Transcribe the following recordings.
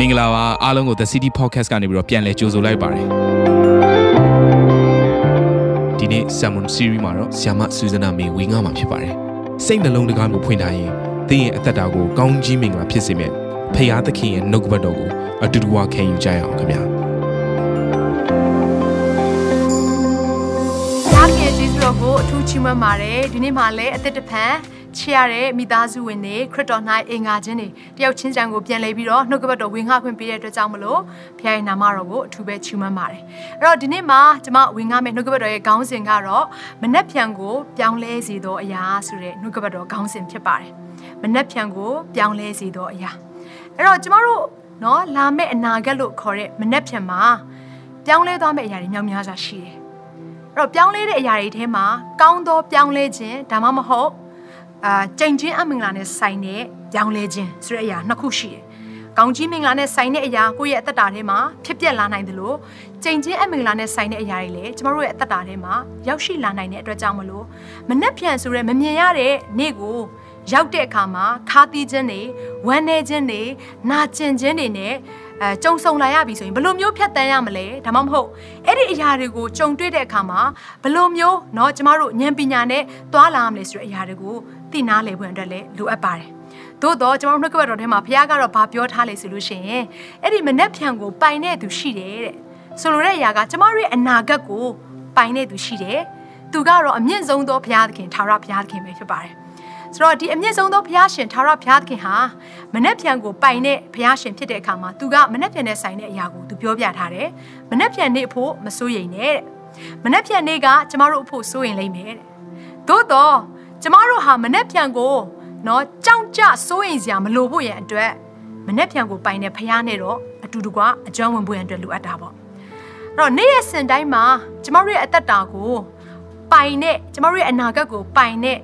မင်္ဂလာပါအားလုံးကို The City Podcast ကနေပြီးတော့ပြန်လည်ကြိုဆိုလိုက်ပါတယ်ဒီနေ့ Salmon Series မှာတော့ဆီယမဆူဇနာမေဝင်းငါမှာဖြစ်ပါတယ်စိတ်နှလုံးတကားကိုဖွင့်ထားရင်သင်ရဲ့အသက်တာကိုကောင်းကြီးမင်္ဂလာဖြစ်စေမယ့်ဖခင်သခင်ရဲ့နှုတ်ကပတ်တော်ကိုအတူတူဝခံယူကြရအောင်ခင်ဗျာဒါခင်ကျေးဇူးတော်ကိုအထူးချီးမွမ်းပါတယ်ဒီနေ့မှလည်းအသက်တဖန် ချစ်ရတဲ့မိသားစုဝင်တွေခရစ်တော်၌အင်္ဂါချင်းတွေတယောက်ချင်းစံကိုပြန်လဲပြီးတော့နှုတ်ကပတ်တော်ဝင်ငှခွင့်ပေးတဲ့အတွက်ကြောင့်မလို့ဖခင်ရဲ့နာမတော်ကိုအထူးပဲချီးမွမ်းပါတယ်အဲ့တော့ဒီနေ့မှကျွန်မဝင်ငှမယ့်နှုတ်ကပတ်တော်ရဲ့ခေါင်းစဉ်ကတော့မနှက်ဖြန်ကိုပြောင်းလဲစေသောအရာဆိုတဲ့နှုတ်ကပတ်တော်ခေါင်းစဉ်ဖြစ်ပါတယ်မနှက်ဖြန်ကိုပြောင်းလဲစေသောအရာအဲ့တော့ကျမတို့နော်လာမယ့်အနာဂတ်လို့ခေါ်တဲ့မနှက်ဖြန်မှာပြောင်းလဲသွားမယ့်အရာတွေမြောက်များစွာရှိတယ်အဲ့တော့ပြောင်းလဲတဲ့အရာတွေထဲမှာကောင်းသောပြောင်းလဲခြင်းဒါမှမဟုတ် အာကြိမ်ချင်းအမင်္ဂလာနဲ့ဆိုင်တဲ့ပြောင်းလဲခြင်းဆိုတဲ့အရာနှစ်ခုရှိတယ်။ကောင်းကြီးမင်္ဂလာနဲ့ဆိုင်တဲ့အရာကိုယ့်ရဲ့အသက်တာထဲမှာဖြစ်ပျက်လာနိုင်တယ်လို့ကြိမ်ချင်းအမင်္ဂလာနဲ့ဆိုင်တဲ့အရာတွေလည်းကျမတို့ရဲ့အသက်တာထဲမှာရောက်ရှိလာနိုင်တဲ့အတွက်ကြောင့်မလို့မနှက်ဖြန်ဆိုတဲ့မမြင်ရတဲ့နေ့ကိုရောက်တဲ့အခါမှာခါသီးခြင်းတွေဝမ်းနေခြင်းတွေနာကျင်ခြင်းတွေနဲ့ အဲကြုံဆုံလာရပြီဆိုရင်ဘယ်လိုမျိုးဖြတ်တန်းရမလဲဒါမှမဟုတ်အဲ့ဒီအရာတွေကိုကြုံတွေ့တဲ့အခါမှာဘယ်လိုမျိုးเนาะကျမတို့ဉာဏ်ပညာနဲ့သွားလာရမလဲဆိုတဲ့အရာတွေကိုသိနာလေဖွယ်အတွက်လည်းလိုအပ်ပါတယ်သို့တော့ကျွန်တော်တို့နှုတ်ကပတ်တော်ထဲမှာဘုရားကတော့ဗာပြောထားလေဆိုလို့ရှိရင်အဲ့ဒီမနှက်ဖြန်ကိုပိုင်တဲ့သူရှိတယ်တဲ့ဆိုလိုတဲ့အရာကကျမတို့ရဲ့အနာဂတ်ကိုပိုင်တဲ့သူရှိတယ်သူကတော့အမြင့်ဆုံးသောဘုရားသခင်ထာဝရဘုရားသခင်ပဲဖြစ်ပါတယ် ဆိုတော့ဒီအမြင့်ဆုံးသောဘုရားရှင်ထာဝရဘုရားသခင်ဟာမနှက်ဖြန်ကိုပိုင်တဲ့ဘုရားရှင်ဖြစ်တဲ့အခါမှာသူကမနှက်ဖြန်နဲ့ဆိုင်တဲ့အရာကိုသူပြောပြထားတယ်မနှက်ဖြန်နေ့အဖို့မစိုးရိမ်နဲ့တဲ့မနှက်ဖြန်နေ့ကကျမတို့အဖို့စိုးရိမ်လိမ့်မယ်တဲ့သို့တော့ကျမတို့ဟာမနှက်ဖြန်ကိုနော်ကြောက်ကြစိုးရိမ်စရာမလိုဖို့ရန်အတွက်မနှက်ဖြန်ကိုပိုင်တဲ့ဘုရားနဲ့တော့အတူတကွအကြောင်းဝင်ဖို့ရန်အတွက်လိုအပ်တာပေါ့အဲ့တော့နေ့ရက်စင်တိုင်းမှာကျမတို့ရဲ့အသက်တာကိုပိုင်တဲ့ကျမတို့ရဲ့အနာဂတ်ကိုပိုင်တဲ့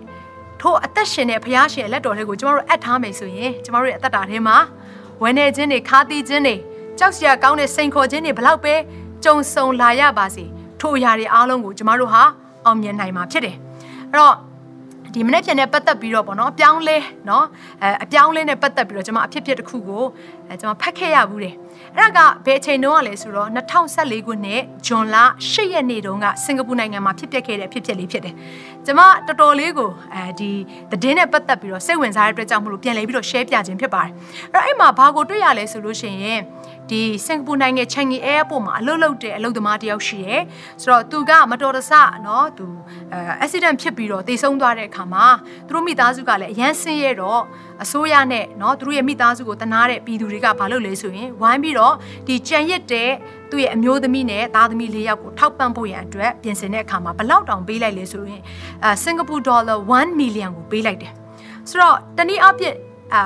ထို့အသက်ရှင်တဲ့ဘုရားရှင်လက်တော်လေးကိုကျမတို့အပ်ထားမယ်ဆိုရင်ကျမတို့ရဲ့အသက်တာထဲမှာဝန်းနေခြင်းတွေခါသီးခြင်းတွေကြောက်စရာကောင်းတဲ့စိန်ခေါ်ခြင်းတွေဘလောက်ပဲကြုံဆုံလာရပါစေထို့အရာတွေအားလုံးကိုကျမတို့ဟာအောင်မြင်နိုင်မှာဖြစ်တယ်အဲ့တော့ဒီမနေ့ပြန်နဲ့ပတ်သက်ပြီးတော့ပေါ့နော်အပြောင်းလဲနော်အဲအပြောင်းလဲနဲ့ပတ်သက်ပြီးတော့ကျွန်မအဖြစ်ဖြစ်တစ်ခုကိုအဲကျွန်မဖတ်ခဲ့ရဘူးတယ် အဲ့ဒါကဘယ်အချိန်တုန်းကလဲဆိုတော့2014ခုနှစ်ဇွန်လ10ရက်နေ့တုန်းကစင်ကာပူနိုင်ငံမှာဖြစ်ပျက်ခဲ့တဲ့အဖြစ်ဖြစ်လေးဖြစ်တယ်ကျွန်မတော်တော်လေးကိုအဲဒီသတင်းနဲ့ပတ်သက်ပြီးတော့စိတ်ဝင်စားတဲ့အတွက်ကြောင့်မလို့ပြန်လဲပြီးတော့ share ပြခြင်းဖြစ်ပါတယ်အဲ့တော့အဲ့မှာဘာကိုတွေ့ရလဲဆိုလို့ရှိရင် ဒီစင်ကာပူနိုင်ငံချန်ဂီ airport မှာအလုပ်လုပ်တဲ့အလုပ်သမားတယောက်ရှိတယ်ဆိုတော့သူကမတော်တဆเนาะသူအဲ accident ဖြစ်ပြီးတော့တေဆုံးသွားတဲ့အခါမှာသူတို့မိသားစုကလည်းအရန်ဆင်းရဲတော့အစိုးရနဲ့เนาะသူတို့ရဲ့မိသားစုကိုတနာတဲ့ပြည်သူတွေကဘာလုပ်လဲဆိုရင်ဝိုင်းပြီးတော့ဒီကြံရစ်တဲ့သူ့ရဲ့အမျိုးသမီးနဲ့သားသမီးလေးယောက်ကိုထောက်ပံ့ဖို့ရန်အတွက်ပြင်ဆင်တဲ့အခါမှာဘလောက်တောင်ပေးလိုက်လဲဆိုရင်အဲစင်ကာပူဒေါ်လာ1 million ကိုပေးလိုက်တယ်ဆိုတော့တနည်းအားဖြင့်အာ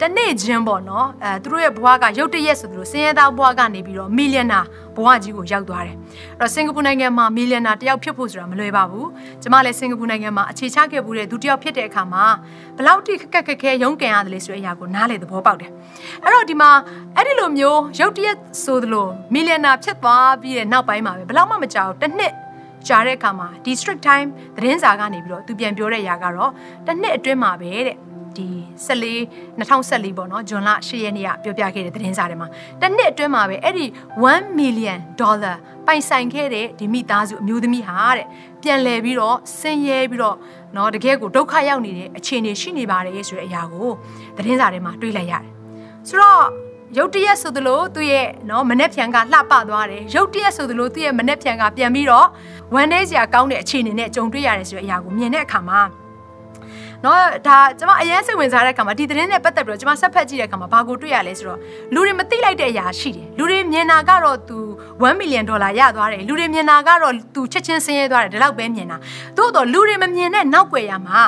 တနေ့ချင်းပေါ့နော်အဲသူတို့ရဲ့ဘဝကရုတ်တရက်ဆိုသလိုစင်ရသားဘဝကနေပြီးတော့မီလီယံနာဘဝကြီးကိုရောက်သွားတယ်အဲ့တော့စင်ကာပူနိုင်ငံမှာမီလီယံနာတယောက်ဖြစ်ဖို့ဆိုတာမလွယ်ပါဘူးကျမလည်းစင်ကာပူနိုင်ငံမှာအခြေချခဲ့မှုတဲ့ဒုတိယဖြစ်တဲ့အခါမှာဘလောက်ထိခက်ခက်ခက်ခဲရုန်းကန်ရတယ်လဲဆိုတဲ့အရာကိုနားလေသဘောပေါက်တယ်အဲ့တော့ဒီမှာအဲ့ဒီလိုမျိုးရုတ်တရက်ဆိုသလိုမီလီယံနာဖြစ်သွားပြီးတဲ့နောက်ပိုင်းမှာပဲဘလောက်မှမကြောက်တစ်နှစ်ကြာတဲ့အခါမှာ district time သတင်းစာကနေပြီးတော့သူပြန်ပြောတဲ့အရာကတော့တစ်နှစ်အတွင်းမှာပဲတဲ့ ဒီ14 2014ပေါ့နော်ဇွန်လ10ရက်နေ့ကပြောပြခဲ့တဲ့သတင်းစာထဲမှာတစ်နှစ်အတွင်းမှာပဲအဲ့ဒီ1 million dollar ပိုင်ဆိုင်ခဲ့တဲ့ဒီမိသားစုအမျိုးသမီးဟာတဲ့ပြန်လည်ပြီးတော့ဆင်းရဲပြီးတော့เนาะတကယ်ကိုဒုက္ခရောက်နေတဲ့အခြေအနေရှိနေပါတယ်ဆိုတဲ့အရာကိုသတင်းစာထဲမှာတွေ့လိုက်ရတယ်ဆိုတော့ရုတ်တရက်ဆိုသလိုသူ့ရဲ့နော်မနေ့ဖြန်ကလှပသွားတယ်ရုတ်တရက်ဆိုသလိုသူ့ရဲ့မနေ့ဖြန်ကပြန်ပြီးတော့ဝမ်းနေစရာကောင်းတဲ့အခြေအနေနဲ့ကြုံတွေ့ရတယ်ဆိုတဲ့အရာကိုမြင်တဲ့အခါမှာ เนาะဒါကျွန်မအရင်စိတ်ဝင်စားတဲ့အခါမှာဒီသတင်းနဲ့ပတ်သက်ပြီးတော့ကျွန်မဆက်ဖက်ကြည့်တဲ့အခါမှာဘာကိုတွေ့ရလဲဆိုတော့လူတွေမသိလိုက်တဲ့အရာရှိတယ်လူတွေမြင်တာကတော့သူ1 million ဒေါ်လာရသွားတယ်လူတွေမြင်တာကတော့သူချက်ချင်းဆင်းရဲသွားတယ်ဒီလောက်ပဲမြင်တာသို့တော့လူတွေမမြင်တဲ့နောက်ွယ်ရမှာ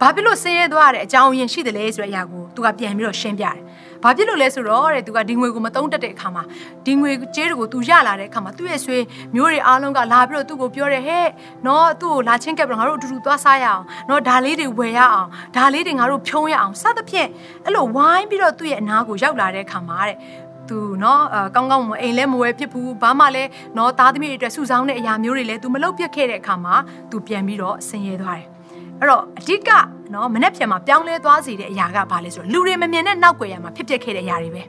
ဘာဖြစ်လို့ဆင်းရဲသွားရတဲ့အကြောင်းရင်းရှိတယ်လဲဆိုတဲ့အရာကိုသူကပြန်ပြီးတော့ရှင်းပြတယ် ဘာဖြစ်လို့လဲဆိုတော့တဲ့သူကဒီငွေကိုမတုံးတက်တဲ့အခါမှာဒီငွေကြေးတွေကိုသူရလာတဲ့အခါမှာသူ့ရဲ့ဆွေမျိုးတွေအားလုံးကလာပြီးတော့သူ့ကိုပြောတယ်ဟဲ့နော်သူ့ကိုလာချင်းကပ်ပြီးတော့ငါတို့အတူတူသွားစားရအောင်နော်ဒါလေးတွေဝယ်ရအောင်ဒါလေးတွေငါတို့ဖြုံးရအောင်စသဖြင့်အဲ့လိုဝိုင်းပြီးတော့သူ့ရဲ့အနာကိုရောက်လာတဲ့အခါမှာတဲ့သူเนาะအကောင်းကောင်းမအိမ်လဲမဝဲဖြစ်ဘူးဘာမှလဲเนาะသားသမီးတွေအတွက်စုဆောင်းတဲ့အရာမျိုးတွေလဲ तू မလုပ်ပြခဲ့တဲ့အခါမှာ तू ပြန်ပြီးတော့ဆင်းရဲသွားတယ် အဲ့တော့အဓိကနော်မနေ့ပြန်မှာပြောင်းလဲသွားစေတဲ့အရာကဘာလဲဆိုတော့လူတွေမမြင်တဲ့နောက်ွယ်ရမှာဖြစ်ပျက်ခဲ့တဲ့အရာတွေပဲ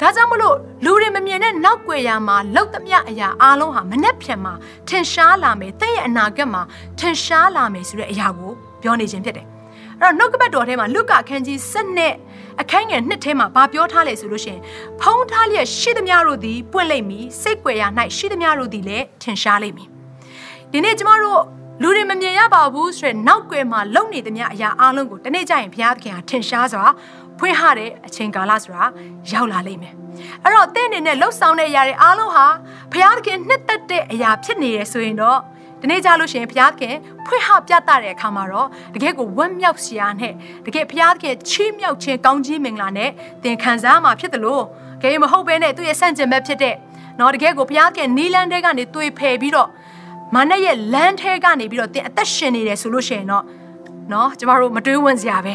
ဒါကြောင့်မလို့လူတွေမမြင်တဲ့နောက်ွယ်ရာမှာလောက်သမျှအရာအားလုံးဟာမနှက်ဖြန်မှာထင်ရှားလာမယ်တဲ့ရဲ့အနာဂတ်မှာထင်ရှားလာမယ်ဆိုတဲ့အရာကိုပြောနေခြင်းဖြစ်တယ်အဲ့တော့နှုတ်ကပတ်တော်ထဲမှာလုကာခန်းကြီး7နဲ့အခန်းငယ်နှစ်ထဲမှာဗာပြောထားလေဆိုလို့ရှိရင်ဖုံးထားလျက်ရှိသမျှတို့သည်ပွင့်လိမ့်မည်စိတ်ွယ်ရာ၌ရှိသမျှတို့သည်လည်းထင်ရှားလိမ့်မည်ဒီနေ့ကျမတို့ လူတွေမမြင်ရပါဘူးဆိုရယ်နောက်ွယ်မှာလုံနေသမျှအရာအလုံးကိုတနေ့ကျရင်ဘုရားသခင်ဟာထင်ရှားစွာဖွင့်ဟတဲ့အချိန်ကာလဆိုတာရောက်လာလိမ့်မယ်အဲ့တော့တဲ့အနေနဲ့လှုပ်ဆောင်တဲ့အရာတွေအားလုံးဟာဘုရားသခင်နှစ်သက်တဲ့အရာဖြစ်နေရဆိုရင်တော့ဒီနေ့ကြလို့ရှိရင်ဘုရားသခင်ဖွင့်ဟပြတတဲ့အခါမှာတော့တကယ်ကိုဝမ်းမြောက်စရာနဲ့တကယ်ဘုရားသခင်ချီးမြှောက်ခြင်းကောင်းကြီးမင်္ဂလာနဲ့သင်ခံစားမှာဖြစ်တယ်လို့ကဲမဟုတ်ဘဲနဲ့သူ့ရဲ့ဆန့်ကျင်ဘက်ဖြစ်တဲ့နော်တကယ်ကိုဘုရားသခင်နီလန်းတဲ့ကနေတွေးဖယ်ပြီးတော့ မာနရဲ့လမ်းထဲကနေပြီးတော့သင်အသက်ရှင်နေတယ်ဆိုလို့ရှိရင်တော့နော်ကျမတို့မတွေးဝန်းစရာပဲ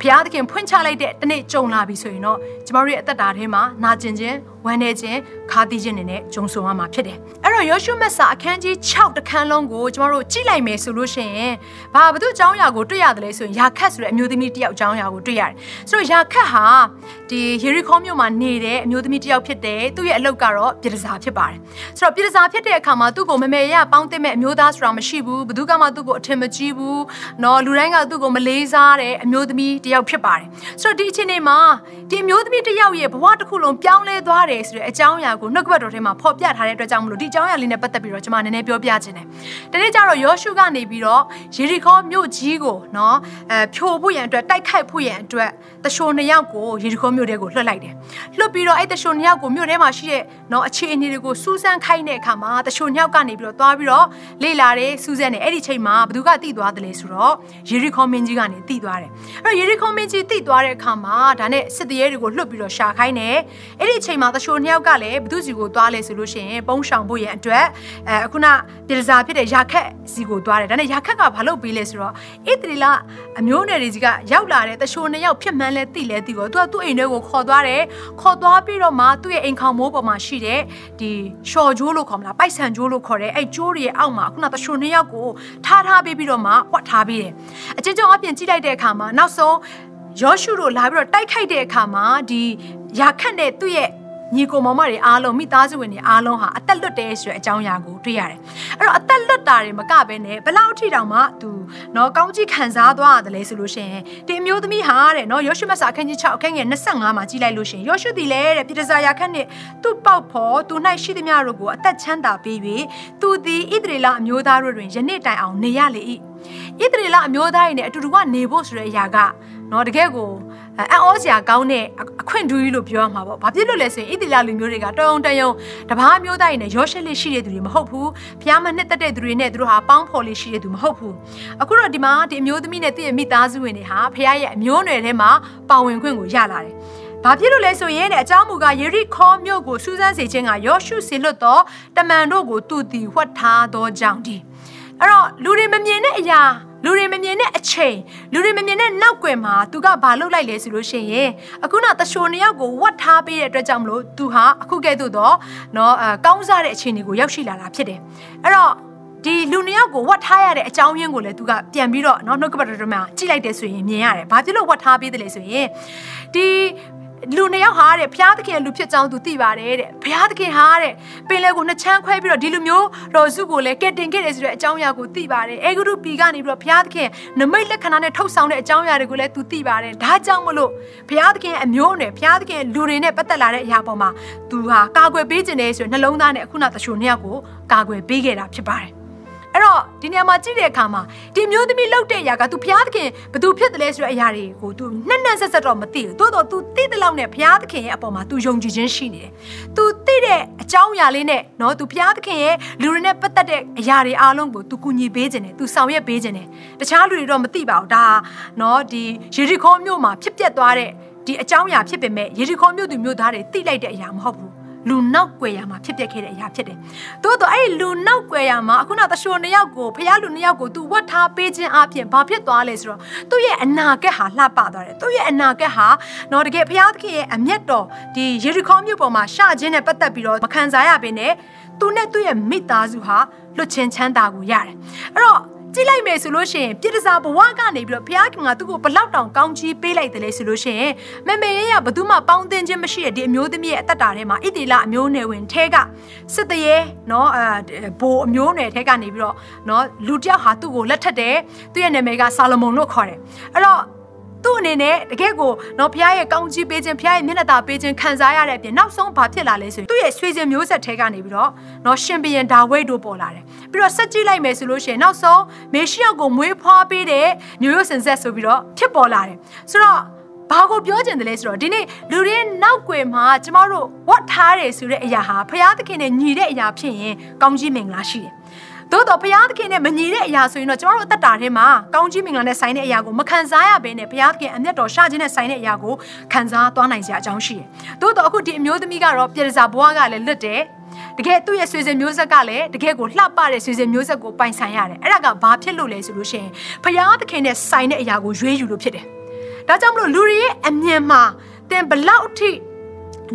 ဘုရားသခင်ဖွင့်ချလိုက်တဲ့တနေ့ကြုံလာပြီဆိုရင်တော့ကျမတို့ရဲ့အသက်တာထဲမှာနာကျင်ခြင်း ဝမ်းနည်းခြင်းခါသီးခြင်းတွေနဲ့ဂျုံဆုံရမှာဖြစ်တယ်။အဲ့တော့ယောရှုမတ်စာအခန်းကြီး6တခန်းလုံးကိုကျမတို့ကြည့်လိုက်မယ်ဆိုလို့ရှိရင်ဘာဘု து အကြောင်းအရာကိုတွေ့ရတယ်လဲဆိုရင်ယာခတ်ဆိုတဲ့အမျိုးသမီးတစ်ယောက်အကြောင်းအရာကိုတွေ့ရတယ်။ဆိုတော့ယာခတ်ဟာဒီယေရီခေါမြို့မှာနေတဲ့အမျိုးသမီးတစ်ယောက်ဖြစ်တယ်။သူ့ရဲ့အလုပ်ကတော့ပြည်တစားဖြစ်ပါတယ်။ဆိုတော့ပြည်တစားဖြစ်တဲ့အခါမှာသူ့ကိုမမေရပေါင်းတင်မဲ့အမျိုးသားဆိုတာမရှိဘူး။ဘု து ကမှသူ့ကိုအထင်မကြီးဘူး။နော်လူတိုင်းကသူ့ကိုမလေးစားတဲ့အမျိုးသမီးတစ်ယောက်ဖြစ်ပါတယ်။ဆိုတော့ဒီအချိန်မှာဒီအမျိုးသမီးတစ်ယောက်ရဲ့ဘဝတစ်ခုလုံးပြောင်းလဲသွားတယ်ဆိုတဲ့အကြောင်းအရာကိုနှုတ်ကပတ်တော်ထဲမှာဖော်ပြထားတဲ့အတွက်ကြောင့်မလို့ဒီအကြောင်းအရာလေးနဲ့ပတ်သက်ပြီးတော့ကျွန်မနည်းနည်းပြောပြခြင်းတယ်။ဒီနေ့ကျတော့ယောရှုကနေပြီးတော့ယေရီခေါမြို့ကြီးကိုနော်အဲဖြိုဖို့ရန်အတွက်တိုက်ခိုက်ဖို့ရန်အတွက်တရှိုနှစ်ယောက်ကိုယေရီခေါမြို့ထဲကိုလွှတ်လိုက်တယ်။လွှတ်ပြီးတော့အဲ့တရှိုနှစ်ယောက်ကိုမြို့ထဲမှာရှိတဲ့နော်အခြေအနေတွေကိုစူးစမ်းခိုင်းတဲ့အခါမှာတရှိုနှစ်ယောက်ကနေပြီးတော့သွားပြီးတော့လေ့လာတယ်စူးစမ်းတယ်အဲ့ဒီချိန်မှာဘသူကတိသွားတယ်လဲဆိုတော့ယေရီခေါမင်းကြီးကနေတိသွားတယ်။အဲ့တော့ယေရီခေါမင်းကြီးတိသွားတဲ့အခါမှာဒါနဲ့စစ်သည်တွေကိုလွှတ်ပြီးတော့ရှာခိုင်းတယ်။အဲ့ဒီချိန်မှာတရှိုနှစ်ယောက်ကလည်းဘသူစီကိုသွားလဲဆိုလို့ရှိရင်ပုံရှောင်ဖို့ရန်အတွက်အဲအခုနပြည်စာဖြစ်တဲ့ရာခက်စီကိုသွားတယ်ဒါနဲ့ရာခက်ကဘာလုပ်ပေးလဲဆိုတော့ဣသရီလအမျိုးနယ်တွေကြီးကရောက်လာတဲ့တရှိုနှစ်ယောက်ဖြစ်မှန်းလဲသိလဲသိကိုသူကသူ့အိမ်ထဲကိုခေါ်သွားတယ်ခေါ်သွားပြီးတော့မှသူ့ရဲ့အိမ်ခေါင်မိုးပေါ်မှာရှိတဲ့ဒီရှော်ဂျိုးလို့ခေါ်မလားပိုက်ဆန်ဂျိုးလို့ခေါ်တဲ့အဲ့ဂျိုးတွေရဲ့အောက်မှာအခုနတရှိုနှစ်ယောက်ကိုထားထားပေးပြီးတော့မှဝတ်ထားပေးတယ်အချင်းချင်းအပြင်ကြည့်လိုက်တဲ့အခါမှာနောက်ဆုံးယောရှုတို့လာပြီးတော့တိုက်ခိုက်တဲ့အခါမှာဒီရာခတ်နဲ့သူ့ရဲ့ ညီကိုမောင်မတွေအားလုံးမိသားစုဝင်တွေအားလုံးဟာအသက်လွတ်တယ်ဆိုတဲ့အကြောင်းအရာကိုတွေ့ရတယ်။အဲ့တော့အသက်လွတ်တာတွေမကဘဲနဲ့ဘလောက်ထိတောင်မှသူနော်ကောင်းကြီးခံစားသွားရတယ်လေဆိုလို့ရှိရင်ဒီအမျိုးသမီးဟာတဲ့နော်ယောရှုမတ်စာအခန်းကြီး6အခန်းငယ်25မှာကြည်လိုက်လို့ရှိရင်ယောရှုဒီလေတဲ့ပြည်တစာယာခန့်နဲ့သူ့ပေါက်ဖော်သူ၌ရှိသမျှတို့ကိုအသက်ချမ်းသာပေး၍သူသည်ဣသရေလအမျိုးသားတို့တွင်ယနေ့တိုင်အောင်နေရလေ၏ဣသရေလအမျိုးသားတွေနဲ့အတူတူကနေဖို့ဆိုတဲ့အရာကနော်တကယ်ကို အံ့ဩစရာကောင်းတဲ့အခွင့်ထူးကြီးလို့ပြောရမှာပေါ့။ဘာဖြစ်လို့လဲဆိုရင်ဣတိလလူမျိုးတွေကတုံတယုံတပားမျိုးသားတွေနဲ့ရောရှက်လေးရှိတဲ့သူတွေမဟုတ်ဘူး။ဖျားမနှစ်သက်တဲ့သူတွေနဲ့သူတို့ဟာပေါင်းဖော်လေးရှိတဲ့သူမဟုတ်ဘူး။အခုတော့ဒီမှာဒီအမျိုးသမီးနဲ့သူ့ရဲ့မိသားစုဝင်တွေဟာဖျားရဲ့အမျိုးနွယ်ထဲမှာပါဝင်ခွင့်ကိုရလာတယ်။ဘာဖြစ်လို့လဲဆိုရင်တဲ့အကြောင်းမူကားယေရိခေါမြို့ကိုစူးစမ်းစေခြင်းကယောရှုစေလွတ်သောတမန်တို့ကိုသူတည်ဝှက်ထားသောကြောင့်ဒီအဲ့တော့လူတွေမမြင်တဲ့အရာ လူတွေမမြင်တဲ့အချိန်လူတွေမမြင်တဲ့နောက်ွယ်မှာသူကဘာလုပ်လိုက်လဲဆိုလို့ရှိရင်အခုနတရှိုနှစ်ယောက်ကိုဝတ်ထားပေးတဲ့အတွက်ကြောင့်မလို့သူဟာအခုကဲ့သို့တော့เนาะအကောင်းစားတဲ့အခြေအနေကိုရောက်ရှိလာတာဖြစ်တယ်အဲ့တော့ဒီလူနှစ်ယောက်ကိုဝတ်ထားရတဲ့အကြောင်းရင်းကိုလည်းသူကပြန်ပြီးတော့เนาะနှုတ်ကပတ်တော်မှာကြည့်လိုက်တဲ့ဆိုရင်မြင်ရတယ်။ဘာဖြစ်လို့ဝတ်ထားပေးတယ်လဲဆိုရင်ဒီ လူနှစ်ယောက်ဟာတဲ့ဘုရားသခင်လူဖြစ်ကြောင်းသူသိပါတယ်တဲ့ဘုရားသခင်ဟာတဲ့ပင်လယ်ကိုနှစ်ချမ်းခွဲပြီးတော့ဒီလူမျိုးတော်စုကိုလည်းကဲတင်ခဲ့တယ်ဆိုတဲ့အကြောင်းအရာကိုသိပါတယ်အေဂရုပီကနေပြီးတော့ဘုရားသခင်နမိတ်လက္ခဏာနဲ့ထုတ်ဆောင်တဲ့အကြောင်းအရာတွေကိုလည်းသူသိပါတယ်ဒါကြောင့်မလို့ဘုရားသခင်အမျိုးအနွယ်ဘုရားသခင်လူတွေနဲ့ပတ်သက်လာတဲ့အရာပေါ်မှာသူဟာကာကွယ်ပေးခြင်းနဲ့ဆိုနှလုံးသားနဲ့အခုနတချို့နှစ်ယောက်ကိုကာကွယ်ပေးခဲ့တာဖြစ်ပါတယ် အဲ့တော့ဒီနေရာမှာကြည့်တဲ့အခါမှာဒီမျိုးသမီးလှုပ်တဲ့အရာက तू ဘုရားသခင်ဘသူဖြစ်တယ်လဲဆိုတဲ့အရာတွေကို तू နှက်နှက်ဆက်ဆက်တော့မသိဘူးတိုးတော့ तू သိတဲ့လောက်နဲ့ဘုရားသခင်ရဲ့အပေါ်မှာ तू ယုံကြည်ခြင်းရှိနေတယ် तू သိတဲ့အကြောင်းအရာလေးနဲ့နော် तू ဘုရားသခင်ရဲ့လူတွေနဲ့ပတ်သက်တဲ့အရာတွေအားလုံးကို तू ကူညီပေးခြင်းတယ် तू ဆောင်ရွက်ပေးခြင်းတယ်တခြားလူတွေတော့မသိပါဘူးဒါနော်ဒီယေရီခေါမြို့မှာဖြစ်ပျက်သွားတဲ့ဒီအကြောင်းအရာဖြစ်ပေမဲ့ယေရီခေါမြို့သူမြို့သားတွေသိလိုက်တဲ့အရာမဟုတ်ဘူး လူနောက်ွယ်ရမှာဖြစ်ပျက်ခဲ့တဲ့အရာဖြစ်တယ်။သို့တော့အဲ့ဒီလူနောက်ွယ်ရမှာအခုနတရှိုနှစ်ယောက်ကိုဖះလူနှစ်ယောက်ကို तू ဝတ်ထားပေးခြင်းအပြင်ဘာဖြစ်သွားလဲဆိုတော့သူ့ရဲ့အနာဂတ်ဟာလှပသွားတယ်။သူ့ရဲ့အနာဂတ်ဟာတော့တကယ်ဖះသခင်ရဲ့အမျက်တော်ဒီယေရီခေါမြို့ပေါ်မှာရှခြင်းနဲ့ပတ်သက်ပြီးတော့မခံစားရဘဲနဲ့သူနဲ့သူ့ရဲ့မိသားစုဟာလွတ်ချင်းချမ်းသာကိုရတယ်။အဲ့တော့ ကြည့်လိုက်မယ်ဆိုလို့ရှိရင်ပြစ်ဒစာဘဝကနေပြီးတော့ဘုရားခင်ကသူ့ကိုဘလောက်တောင်ကောင်းချီးပေးလိုက်တယ်လေဆိုလို့ရှိရင်မမေရရဘသူမှပေါင်းသင်းခြင်းမရှိတဲ့ဒီအမျိုးသမီးရဲ့အသက်တာထဲမှာဣတိလအမျိုးနယ်ဝင်ထဲကစစ်တရေနော်အဲဘိုးအမျိုးနယ်ထဲကနေပြီးတော့နော်လူတယောက်ဟာသူ့ကိုလက်ထက်တယ်သူ့ရဲ့နာမည်ကဆာလမုန်လို့ခေါ်တယ်အဲ့တော့ သူ့အနေနဲ့တကယ့်ကိုနော်ဖခင်ရဲ့ကောင်းချီးပေးခြင်းဖခင်ရဲ့မျက်နှာသာပေးခြင်းခံစားရတဲ့အပြင်နောက်ဆုံးဘာဖြစ်လာလဲဆိုရင်သူ့ရဲ့ဆွေစဉ်မျိုးဆက်ထဲကနေပြီးတော့နော်ရှင်ဘီယန်ဒါဝိတ်တို့ပေါ်လာတယ်ပြီးတော့ဆက်ကြည့်လိုက်မယ်ဆိုလို့ရှိရင်နောက်ဆုံးမေရှိယကိုမွေးဖွားပေးတဲ့မျိုးရိုးစင်ဆက်ဆိုပြီးတော့ဖြစ်ပေါ်လာတယ်ဆိုတော့ဘာကိုပြောချင်တယ်လဲဆိုတော့ဒီနေ့လူတွေနောက်ွယ်မှာကျမတို့ဝတ်ထားတယ်ဆိုတဲ့အရာဟာဖခင်သခင်နဲ့ညီတဲ့အရာဖြစ်ရင်ကောင်းကြီးမင်္ဂလာရှိတယ် သို့တော့ဘုရားသခင်နဲ့မညီတဲ့အရာဆိုရင်တော့ကျွန်တော်တို့အသက်တာထဲမှာကောင်းကြီးမင်္ဂလာနဲ့ဆိုင်တဲ့အရာကိုမခံစားရဘဲနဲ့ဘုရားသခင်အမျက်တော်ရှာခြင်းနဲ့ဆိုင်တဲ့အရာကိုခံစားသွားနိုင်စရာအကြောင်းရှိတယ်။သို့တော့အခုဒီအမျိုးသမီးကတော့ပြည်စာဘွားကလည်းလွတ်တယ်။တကယ်သူ့ရဲ့ဆွေစဉ်မျိုးဆက်ကလည်းတကယ်ကိုလှပတဲ့ဆွေစဉ်မျိုးဆက်ကိုပိုင်ဆိုင်ရတယ်။အဲ့ဒါကဘာဖြစ်လို့လဲဆိုလို့ရှိရင်ဘုရားသခင်နဲ့ဆိုင်တဲ့အရာကိုရွေးယူလို့ဖြစ်တယ်။ဒါကြောင့်မလို့လူတွေရဲ့အမြင်မှာသင်ဘလောက်ထိ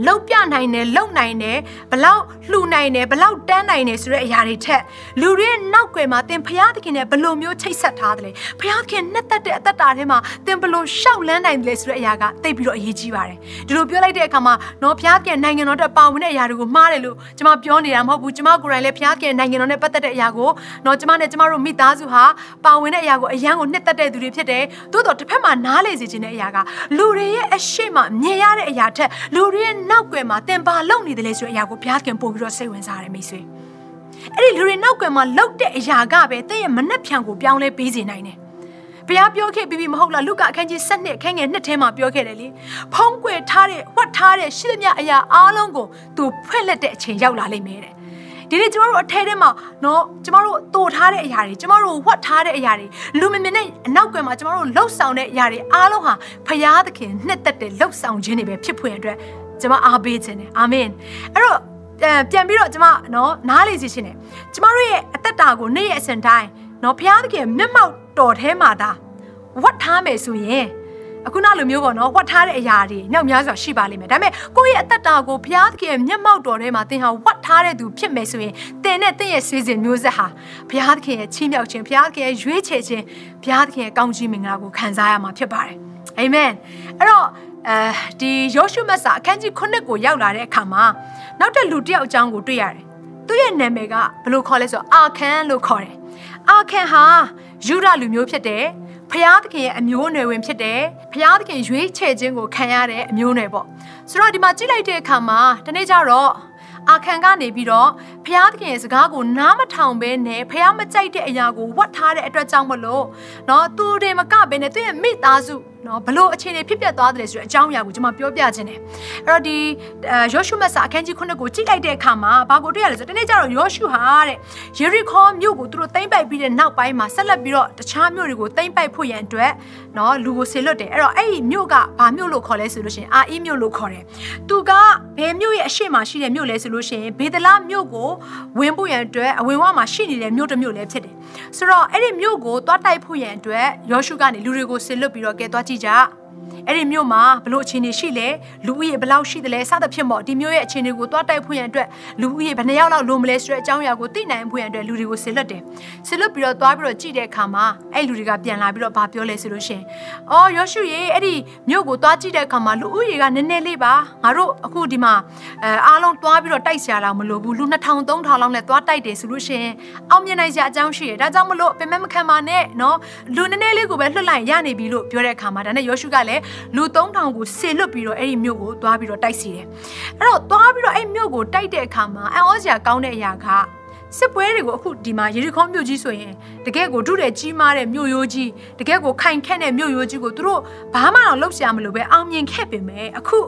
လှုပ်ပြနိုင်တယ်လှုပ်နိုင်တယ်ဘလောက်လှူနိုင်တယ်ဘလောက်တန်းနိုင်တယ်ဆိုတဲ့အရာတွေထက်လူတွေရဲ့နောက်ွယ်မှာသင်ဖျားသခင်နဲ့ဘလို့မျိုးချိတ်ဆက်ထားတယ်လဲဖျားသခင်နဲ့တက်တဲ့အသက်တာထဲမှာသင်ဘလို့ရှောက်လန်းနိုင်တယ်လဲဆိုတဲ့အရာကသိပြီးတော့အရေးကြီးပါတယ်ဒီလိုပြောလိုက်တဲ့အခါမှာနော်ဖျားသခင်နိုင်ငံတော်အတွက်ပါဝင်တဲ့အရာတွေကိုမှားတယ်လို့ကျွန်မပြောနေတာမဟုတ်ဘူးကျွန်မကိုယ်တိုင်လည်းဖျားသခင်နိုင်ငံတော်နဲ့ပတ်သက်တဲ့အရာကိုနော်ကျွန်မနဲ့ကျွန်မတို့မိသားစုဟာပါဝင်တဲ့အရာကိုအရန်ကိုနှစ်သက်တဲ့သူတွေဖြစ်တယ်သို့တော့တစ်ဖက်မှာနားလေစေခြင်းတဲ့အရာကလူတွေရဲ့အရှိမမြင်ရတဲ့အရာထက်လူတွေရဲ့နောက်ွယ်မှာသင်ဘာလုပ်နေတယ်လဲဆိုတဲ့အရာကိုဘုရားခင်ပို့ပြီးတော့စိတ်ဝင်စားရတယ်မိတ်ဆွေအဲ့ဒီလူတွေနောက်ွယ်မှာလုပ်တဲ့အရာကပဲသင်ရဲ့မနှက်ဖြံကိုပြောင်းလဲပေးစေနိုင်တယ်ဘုရားပြောခဲ့ပြီးပြီမဟုတ်လားလူကအခန်းကြီး7နှစ်အခန်းငယ်2ထဲမှာပြောခဲ့တယ်လေဖုံးကွယ်ထားတဲ့ဝတ်ထားတဲ့ရှိသမျှအရာအားလုံးကိုသူဖွင့်လက်တဲ့အချိန်ရောက်လာလိမ့်မယ်တဲ့ဒီနေ့ကျမတို့အထဲထဲမှာနော်ကျမတို့တိုးထားတဲ့အရာတွေကျမတို့ဝတ်ထားတဲ့အရာတွေလူမမြင်တဲ့အနောက်ကွယ်မှာကျမတို့လှုပ်ဆောင်တဲ့အရာတွေအားလုံးဟာဖရာသခင်နှစ်သက်တဲ့လှုပ်ဆောင်ခြင်းတွေပဲဖြစ်ဖွယ်အတွက် ကျွန်မအားပေးခြင်းတယ်အာမင်အဲ့တော့ပြန်ပြီးတော့ကျွန်မနော်နားလေစီခြင်းတယ်ကျွန်မတို့ရဲ့အသက်တာကိုနေ့ရက်အစဉ်တိုင်းနော်ဘုရားသခင်မျက်မှောက်တော်ထဲမှာဒါဝတ်ထားမယ်ဆိုရင်အခုနောက်လိုမျိုးပေါ့နော်ဝတ်ထားတဲ့အရာတွေညောင်များစွာရှိပါလိမ့်မယ်ဒါပေမဲ့ကိုယ့်ရဲ့အသက်တာကိုဘုရားသခင်မျက်မှောက်တော်ထဲမှာသင်ဟာဝတ်ထားတဲ့သူဖြစ်မယ်ဆိုရင်သင်နဲ့သင်ရဲ့ဆွေစဉ်မျိုးဆက်ဟာဘုရားသခင်ရဲ့ချီးမြှောက်ခြင်းဘုရားသခင်ရဲ့ရွေးချယ်ခြင်းဘုရားသခင်ရဲ့ကောင်းချီးမင်္ဂလာကိုခံစားရမှာဖြစ်ပါတယ်အာမင်အဲ့တော့ အဲဒီယောရှုမတ်စာအခန်းကြီး9ကိုရောက်လာတဲ့အခါမှာနောက်တဲ့လူတစ်ယောက်အကြောင်းကိုတွေ့ရတယ်။သူ့ရဲ့နာမည်ကဘယ်လိုခေါ်လဲဆိုတော့အာခန်လို့ခေါ်တယ်။အာခန်ဟာယူဒလူမျိုးဖြစ်တယ်။ဖျားသခင်ရဲ့အမျိုးအနွယ်ဝင်ဖြစ်တယ်။ဖျားသခင်ရွေးချယ်ခြင်းကိုခံရတဲ့အမျိုးအနွယ်ပေါ့။ဆိုတော့ဒီမှာကြည့်လိုက်တဲ့အခါမှာတနေ့ကျတော့အာခံကနေပြီးတော့ ဖျားသခင်ရဲ့စကားကိုနားမထောင်ဘဲနဲ့ဖျားမကြိုက်တဲ့အရာကိုဝတ်ထားတဲ့အတွက်ကြောင့်မလို့เนาะသူတွေမကဘဲနဲ့သူ့ရဲ့မိသားစုနော်ဘလို့အခြေအနေဖြစ်ပျက်သွားတယ်ဆိုတဲ့အကြောင်းအရာကိုကျွန်မပြောပြခြင်းတယ်အဲ့တော့ဒီယောရှုမတ်စာအခန်းကြီး9ကိုကြည့်လိုက်တဲ့အခါမှာဘာကိုတွေ့ရလဲဆိုတနေ့ကျတော့ယောရှုဟာတဲ့ယေရီခေါမြို့ကိုသူတို့သိမ်းပိုက်ပြီးတဲ့နောက်ပိုင်းမှာဆက်လက်ပြီးတော့တခြားမြို့တွေကိုသိမ်းပိုက်ဖို့ရန်အတွက်နော်လူကိုဆေလွတ်တယ်အဲ့တော့အဲ့ဒီမြို့ကဘာမြို့လို့ခေါ်လဲဆိုလို့ရှိရင်အာအီမြို့လို့ခေါ်တယ်သူကဘယ်မြို့ရဲ့အရှိမရှိတဲ့မြို့လဲဆိုလို့ရှိရင်ဘေဒလာမြို့ကို ဝင်ဖို့ရန်အတွက်အဝင်ဝမှာရှိနေတဲ့မြို့တစ်မြို့လည်းဖြစ်တယ်ဆိုတော့အဲ့ဒီမြို့ကိုသွားတိုက်ဖို့ရန်အတွက်ယောရှုကနေလူတွေကိုဆေလွတ်ပြီးတော့ကဲသွားကြည့်ကြ အဲ့ဒီမြို့မှာဘလို့အခြေအနေရှိလဲလူဦးရေဘယ်လောက်ရှိသလဲစသဖြင့်ပေါ့ဒီမြို့ရဲ့အခြေအနေကိုတွားတိုက်ဖွင့်ရန်အတွက်လူဦးရေဘယ်နှယောက်လောက်လိုမလဲဆိုတဲ့အကြောင်းအရာကိုသိနိုင်ဖွင့်ရန်အတွက်လူတွေကိုဆစ်လွတ်တယ်ဆစ်လွတ်ပြီးတော့တွားပြီးတော့ကြည့်တဲ့အခါမှာအဲ့လူတွေကပြန်လာပြီးတော့ဗာပြောလဲဆိုလို့ရှင်အော်ယောရှုရေအဲ့ဒီမြို့ကိုတွားကြည့်တဲ့အခါမှာလူဦးရေကနည်းနည်းလေးပါငါတို့အခုဒီမှာအဲအားလုံးတွားပြီးတော့တိုက်ဆရာလောက်မလိုဘူးလူ2000 3000လောက်နဲ့တွားတိုက်တယ်ဆိုလို့ရှင်အောင်မြင်နိုင်စရာအကြောင်းရှိတယ်ဒါကြောင့်မလို့ပင်မမခံပါနဲ့နော်လူနည်းနည်းလေးကိုပဲလွှတ်လိုက်ရနေပြီလို့ပြောတဲ့အခါမှာဒါနဲ့ယောရှုကလည်းလူ3000ကိုဆေလွတ်ပြီးတော့အဲ့ဒီမြို့ကိုသွားပြီးတော့တိုက်စီတယ်အဲ့တော့သွားပြီးတော့အဲ့မြို့ကိုတိုက်တဲ့အခါမှာအန်ဩစရာကောင်းတဲ့အရာကစစ်ပွဲတွေကိုအခုဒီမှာရေဒီခေါမြို့ကြီးဆိုရင်တကယ့်ကိုဒုတဲ့ကြီးမားတဲ့မြို့ရိုးကြီးတကယ့်ကိုခိုင်ခန့်တဲ့မြို့ရိုးကြီးကိုသူတို့ဘာမှတော့လုပ်ရှာမလို့ပဲအောင်မြင်ခဲ့ပေမဲ့အခု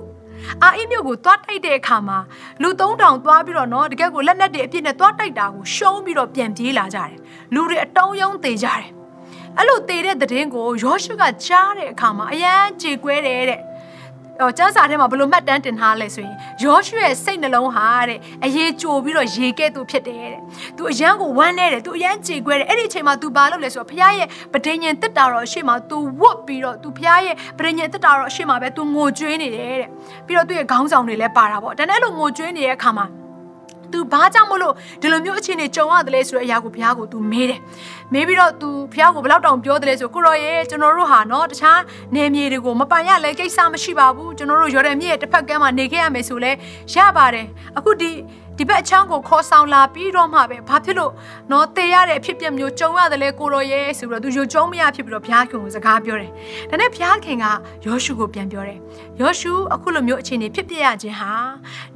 အာအေးမြို့ကိုသွားတိုက်တဲ့အခါမှာလူ3000သွားပြီးတော့နော်တကယ့်ကိုလက်နက်တွေအပြည့်နဲ့သွားတိုက်တာကိုရှုံးပြီးတော့ပြန်ပြေးလာကြတယ်လူတွေအတုံးယုံသေးကြတယ် အဲ့လိုတည်တဲ့သတင်းကိုယောရှုကကြားတဲ့အခါမှာအယမ်းကြေကွဲတယ်တဲ့ဟောကျမ်းစာထဲမှာဘယ်လိုမှတ်တမ်းတင်ထားလဲဆိုရင်ယောရှုရဲ့စိတ်နှလုံးဟာတဲ့အရေးကြိုပြီးတော့ရေကဲ့သို့ဖြစ်တယ်တဲ့။ तू အယမ်းကိုဝမ်းနေတယ်။ तू အယမ်းကြေကွဲတယ်။အဲ့ဒီအချိန်မှာ तू ဘာလုပ်လဲဆိုတော့ဖခင်ရဲ့ပဋိညာဉ်တက်တာတော့အရှိမ तू ဝတ်ပြီးတော့ तू ဖခင်ရဲ့ပဋိညာဉ်တက်တာတော့အရှိမပဲ तू ငိုကြွေးနေတယ်တဲ့။ပြီးတော့သူ့ရဲ့ခေါင်းဆောင်တွေလည်းပါတာပေါ့။ဒါနဲ့အဲ့လိုငိုကြွေးနေတဲ့အခါမှာ ။ तू ဘာကြောင့်မလို့ဒီလိုမျိုးအခြေအနေကြုံရတယ်လဲဆိုတဲ့အရာကိုဘုရားကို तू မေးတယ်။ မေးပြီးတော့ तू ဘုရားကိုဘယ်လောက်တောင်ပြောတယ်လဲဆိုကိုရောရဲ့ကျွန်တော်တို့ဟာနော်တခြားနေမြေတွေကိုမပိုင်ရလဲကိစ္စမရှိပါဘူးကျွန်တော်တို့ရော်ဒန်မြစ်ရဲ့တစ်ဖက်ကမ်းမှာနေခဲ့ရမယ်ဆိုလဲရပါတယ်။အခုဒီ ဒီဘက်အချောင်းကိုခေါ်ဆောင်လာပြီးတော့မှပဲဘာဖြစ်လို့နော်တေရတဲ့အဖြစ်ပြက်မျိုးကြုံရတယ်လဲကိုရောရဲ့ဆိုပြီးတော့သူယုံကြုံမရဖြစ်ပြီးတော့ဘုရားခင်ကိုစကားပြောတယ်။ဒါနဲ့ဘုရားခင်ကယောရှုကိုပြန်ပြောတယ်။ယောရှုအခုလိုမျိုးအခြေအနေဖြစ်ပြရခြင်းဟာ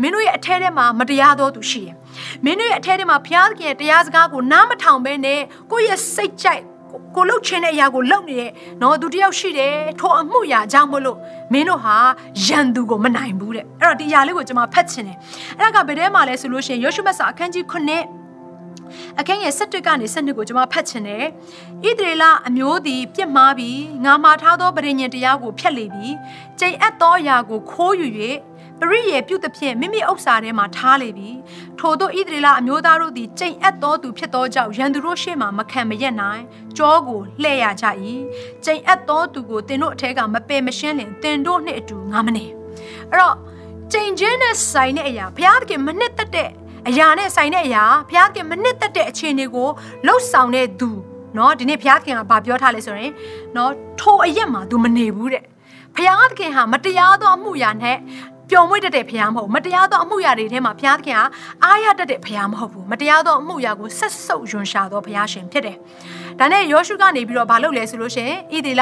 မင်းတို့ရဲ့အထဲထဲမှာမတရားသောသူရှိတယ်။မင်းတို့ရဲ့အထဲထဲမှာဘုရားခင်ရဲ့တရားစကားကိုနားမထောင်ဘဲနဲ့ကိုယ့်ရဲ့စိတ်ကြိုက် ကိုလှုပ်ချင်တဲ့အရာကိုလှုပ်နေတဲ့နော်သူတယောက်ရှိတယ်ထိုအမှုရာကြောင့်မလို့မင်းတို့ဟာရန်သူကိုမနိုင်ဘူးတဲ့အဲ့တော့ဒီຢာလေးကိုကျွန်မဖတ်ချင်တယ်အဲ့ဒါကဘယ်ထဲမှာလဲဆိုလို့ရှိရင်ယောရှုမတ်စာအခန်းကြီး9အခန်းငယ်7ကနေ7ကိုကျွန်မဖတ်ချင်တယ်ဣသရေလအမျိုးသည်ပြစ်မှားပြီးငါမှားထားသောပရိညင်တရားကိုဖျက်လေပြီးကျိန်အပ်သောအရာကိုခိုးယူ၍ ပရိယေပြုသဖြင့်မိမိဥစ္စာထဲမှာထားလေပြီထို့သောဣသရေလအမျိုးသားတို့သည်ကျိန်အပ်သောသူဖြစ်သောကြောင့်ရန်သူတို့ရှေ့မှမခံမရက်နိုင်ကြောကိုလှဲ့ရကြ၏ကျိန်အပ်သောသူကိုတင်တို့အထက်ကမပယ်မရှင်းလင်တင်တို့နှင့်အတူငါမနေအဲ့တော့ကျိန်ချင်းနဲ့ဆိုင်တဲ့အရာဘုရားသခင်မနှစ်သက်တဲ့အရာနဲ့ဆိုင်တဲ့အရာဘုရားသခင်မနှစ်သက်တဲ့အခြေအနေကိုလှုပ်ဆောင်တဲ့သူเนาะဒီနေ့ဘုရားသခင်ကဗာပြောထားလဲဆိုရင်เนาะထိုအရက်မှာ तू မနေဘူးတဲ့ဘုရားသခင်ဟာမတရားသောအမှုရာနဲ့ ပျော်မွေ့တတ်တဲ့ဖရားမဟုတ်မတရားသောအမှုရာတွေထဲမှာဖရားသခင်ကအားရတတ်တဲ့ဖရားမဟုတ်ဘူးမတရားသောအမှုရာကိုဆက်ဆုပ်ယွန်ရှာသောဖရားရှင်ဖြစ်တယ်။ ဒါနဲ့ယောရှုကနေပြီးတော့မလုပ်လဲဆိုလို့ရှိရင်ဣဒေလ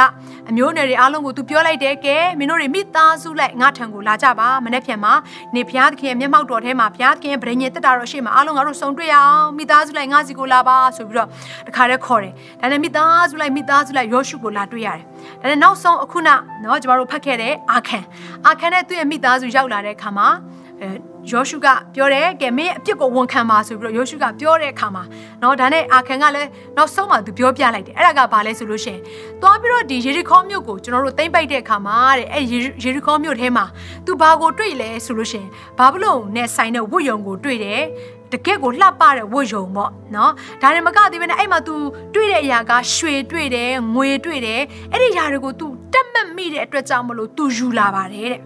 အမျိုးနယ်တွေအားလုံးကိုသူပြောလိုက်တယ်ကဲမင်းတို့တွေမိသားစုလိုက်ငါထံကိုလာကြပါမနေ့ဖြန်မှာနေဖရားသခင်ရဲ့မျက်မှောက်တော်ထဲမှာဖရားသခင်ရဲ့ဗြိဉ္ဉ်တက်တာတော့ရှေ့မှာအားလုံးငါတို့စုံတွေ့ရအောင်မိသားစုလိုက်ငါစီကိုလာပါဆိုပြီးတော့တခါတည်းခေါ်တယ်။ဒါနဲ့မိသားစုလိုက်မိသားစုလိုက်ယောရှုကိုလာတွေ့ရတယ်။ဒါနဲ့နောက်ဆုံးအခုနနော်ကျမတို့ဖတ်ခဲ့တဲ့အာခန်အာခန်နဲ့သူ့ရဲ့မိသားစုရောက်လာတဲ့အခါမှာ အဲယောရှုကပြောတယ်ကဲမင်းအပြစ်ကိုဝန်ခံပါဆိုပြီးတော့ယောရှုကပြောတဲ့အခါမှာเนาะဒါနဲ့အာခန်ကလည်းနောက်ဆုံးမှသူပြောပြလိုက်တယ်အဲ့ဒါကဘာလဲဆိုလို့ရှိရင်သွားပြီးတော့ဒီယေရီခေါမြို့ကိုကျွန်တော်တို့သိမ့်ပိုက်တဲ့အခါမှာတဲ့အဲ့ယေရီခေါမြို့ထဲမှာသူဘာကိုတွေ့လဲဆိုလို့ရှိရင်ဘာဘလုံနဲ့ဆိုင်တဲ့ဝတ်ယုံကိုတွေ့တယ်တကယ့်ကိုလှပတဲ့ဝတ်ယုံပေါ့နော်ဒါနဲ့မကသေးဘဲနဲ့အဲ့မှာ तू တွေ့တဲ့အရာကရွှေတွေ့တယ်ငွေတွေ့တယ်အဲ့ဒီຢာတွေကို तू တက်မှတ်မိတဲ့အတွက်ကြောင့်မလို့ तू ယူလာပါတယ်တဲ့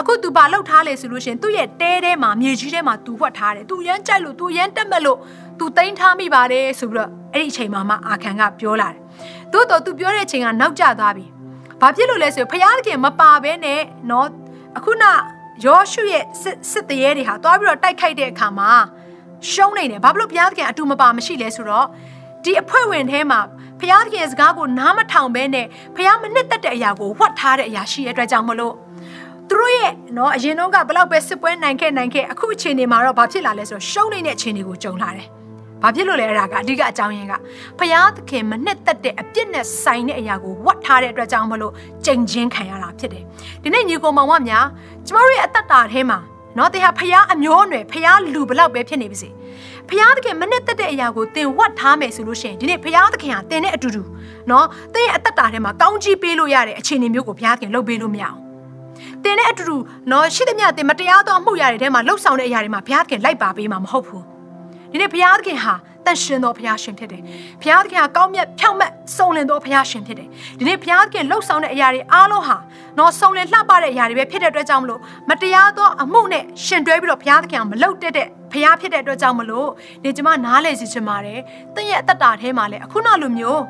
အခုသူဘာလောက်ထားလဲဆိုလို့ရှင်သူ့ရဲ့တဲထဲမှာမြေကြီးထဲမှာသူဝတ်ထားတယ်သူရမ်းကြိုက်လို့သူရမ်းတက်မဲ့လို့သူတိန်းထားမိပါတယ်ဆိုပြီးတော့အဲ့ဒီအချိန်မှာမှအာခံကပြောလာတယ်သို့တော့သူပြောတဲ့အချိန်ကနောက်ကျသွားပြီဘာဖြစ်လို့လဲဆိုဖျားသခင်မပါဘဲနဲ့เนาะအခုနယောရှုရဲ့စစ်တရေတွေဟာသွားပြီးတော့တိုက်ခိုက်တဲ့အခါမှာရှုံးနေတယ်ဘာဖြစ်လို့ဖျားသခင်အတူမပါမရှိလဲဆိုတော့ဒီအဖွဲ့ဝင်ထဲမှာဖျားသခင်စကားကိုနားမထောင်ဘဲနဲ့ဖျားမနှစ်သက်တဲ့အရာကိုဝတ်ထားတဲ့အရာရှိရတဲ့အတွက်ကြောင့်မလို့ သူတို့ရဲ့နော်အရင်တော့ကဘလောက်ပဲစစ်ပွဲနိုင်ခဲ့နိုင်ခဲ့အခုအချိန်တွေမှာတော့ဘာဖြစ်လာလဲဆိုတော့ရှုံးနေတဲ့အခြေအနေကိုကြုံလာတယ်။ဘာဖြစ်လို့လဲအဲ့ဒါကအဓိကအကြောင်းရင်းကဘုရားသခင်မနှစ်သက်တဲ့အပြစ်နဲ့ဆိုင်တဲ့အရာကိုဝတ်ထားတဲ့အတွက်ကြောင့်မလို့ကြင်ချင်းခံရတာဖြစ်တယ်။ဒီနေ့ညီကိုမောင်မများကျမတို့ရဲ့အသက်တာထဲမှာနော်တင်ဟာဖျားအမျိုးအနွယ်ဖျားလူဘလောက်ပဲဖြစ်နေပါစေဖျားသခင်မနစ်သက်တဲ့အရာကိုတင်ဝတ်ထားမယ်ဆိုလို့ရှိရင်ဒီနေ့ဖျားသခင်ဟာတင်တဲ့အတူတူနော်တင်ရဲ့အသက်တာထဲမှာကောင်းကြီးပေးလို့ရတဲ့အခြေအနေမျိုးကိုဖျားသခင်လုပ်ပေးလို့မရအောင် တင်တဲ့အတူတူနော်ရှိသမျှတင်မတရားသောအမှုရာတွေထဲမှာလှုပ်ဆောင်တဲ့အရာတွေမှာဘုရားသခင်လိုက်ပါပေးမှာမဟုတ်ဘူးဒီနေ့ဘုရားသခင်ဟာတန်ရှင်သောဘုရားရှင်ဖြစ်တယ်ဘုရားသခင်ဟာကောင်းမြတ်ဖြောင့်မတ်စုံလင်သောဘုရားရှင်ဖြစ်တယ်ဒီနေ့ဘုရားသခင်လှုပ်ဆောင်တဲ့အရာတွေအားလုံးဟာနော်စုံလင်လှပတဲ့အရာတွေပဲဖြစ်တဲ့အတွက်ကြောင့်မလို့မတရားသောအမှုနဲ့ရှင်တွဲပြီးတော့ဘုရားသခင်ကမလုပ်တတ်တဲ့ဘုရားဖြစ်တဲ့အတွက်ကြောင့်မလို့ဒီကျမနားလေစီချင်ပါတယ်တင့်ရဲ့အသက်တာထဲမှာလည်းအခုနောက်လိုမျိုး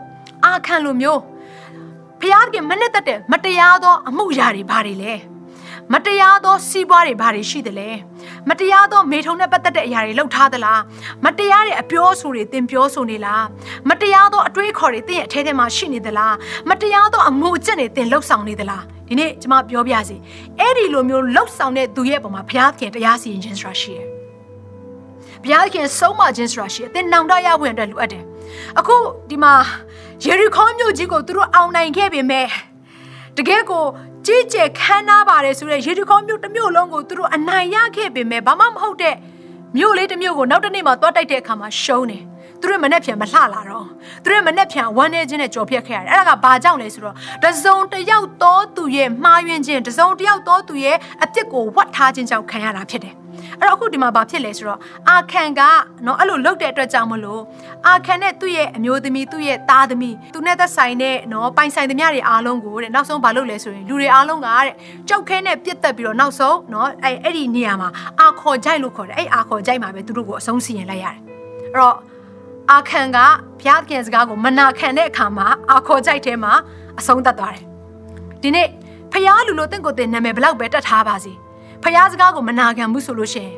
အာခံလိုမျိုးဘုရားသခင်မနဲ့တတ်တဲ့မတရားသောအမှုရာတွေဘာတွေလဲ မတရားသောစီးပွားတွေဘာတွေရှိသလဲမတရားသောမေထုံနဲ့ပတ်သက်တဲ့အရာတွေလုပ်ထားသလားမတရားတဲ့အပြောဆိုတွေသင်ပြောဆိုနေလားမတရားသောအတွေးခေါ်တွေသင်ရဲ့အထဲထဲမှာရှိနေသလားမတရားသောအမှုအကျင့်တွေသင်လှုပ်ဆောင်နေသလားဒီနေ့ကျွန်မပြောပြစီအဲ့ဒီလိုမျိုးလှုပ်ဆောင်တဲ့သူရဲ့ပုံမှာဘုရားသခင်တရားစီရင်ခြင်းဆိုတာရှိတယ်ဘုရားသခင်ဆုံးမခြင်းဆိုတာရှိတယ်သင်နောင်တရဝင်အတွက်လိုအပ်တယ်အခုဒီမှာယေရီခေါမြို့ကြီးကိုသူတို့အောင်နိုင်ခဲ့ပေမဲ့တကယ်ကို ကြီးကျယ်ခမ်းနားပါတယ်ဆိုတဲ့ရေဒီခေါမြို့တစ်မြို့လုံးကိုသူတို့အနိုင်ရခဲ့ပေမဲ့ဘာမှမဟုတ်တဲ့မြို့လေးတစ်မြို့ကိုနောက်တစ်နေ့မှသွားတိုက်တဲ့အခါမှာရှုံးတယ် သူတို့မနဲ့ပြန်မလှလာတော့သူတို့မနဲ့ပြန်ဝမ်းနေခြင်းနဲ့ကြော်ပြက်ခဲ့ရတယ်အဲ့ဒါကဘာကြောင့်လဲဆိုတော့တစုံတယောက်သောသူရဲ့မှားယွင်းခြင်းတစုံတယောက်သောသူရဲ့အပြစ်ကိုဝတ်ထားခြင်းကြောင့်ခံရတာဖြစ်တယ်အဲ့တော့အခုဒီမှာဘာဖြစ်လဲဆိုတော့အာခံကနော်အဲ့လိုလုပ်တဲ့အတွက်ကြောင့်မလို့အာခံနဲ့သူ့ရဲ့အမျိုးသမီးသူ့ရဲ့သားသမီးသူနဲ့သက်ဆိုင်တဲ့နော်ပိုင်ဆိုင်သမျှတွေအားလုံးကိုတဲ့နောက်ဆုံးဘာလုပ်လဲဆိုရင်လူတွေအားလုံးကတဲ့ကြောက်ခဲနဲ့ပြစ်တက်ပြီးတော့နောက်ဆုံးနော်အဲ့အဲ့ဒီနေရာမှာအာခခေါ်ကြိုက်လို့ခေါ်တယ်အဲ့အာခေါ်ကြိုက်မှာပဲသူတို့ကိုအဆုံးစီရင်လိုက်ရတယ်အဲ့တော့ အာခံကဘုရားခင်စကားကိုမနာခံတဲ့အခါမှာအာခေါ်ကြိုက်ထဲမှာအဆုံးသတ်သွားတယ်ဒီနေ့ဖျားလူလို့တင့်ကိုတင်နာမည်ဘလောက်ပဲတက်ထားပါစေဖျားစကားကိုမနာခံဘူးဆိုလို့ရှိရင်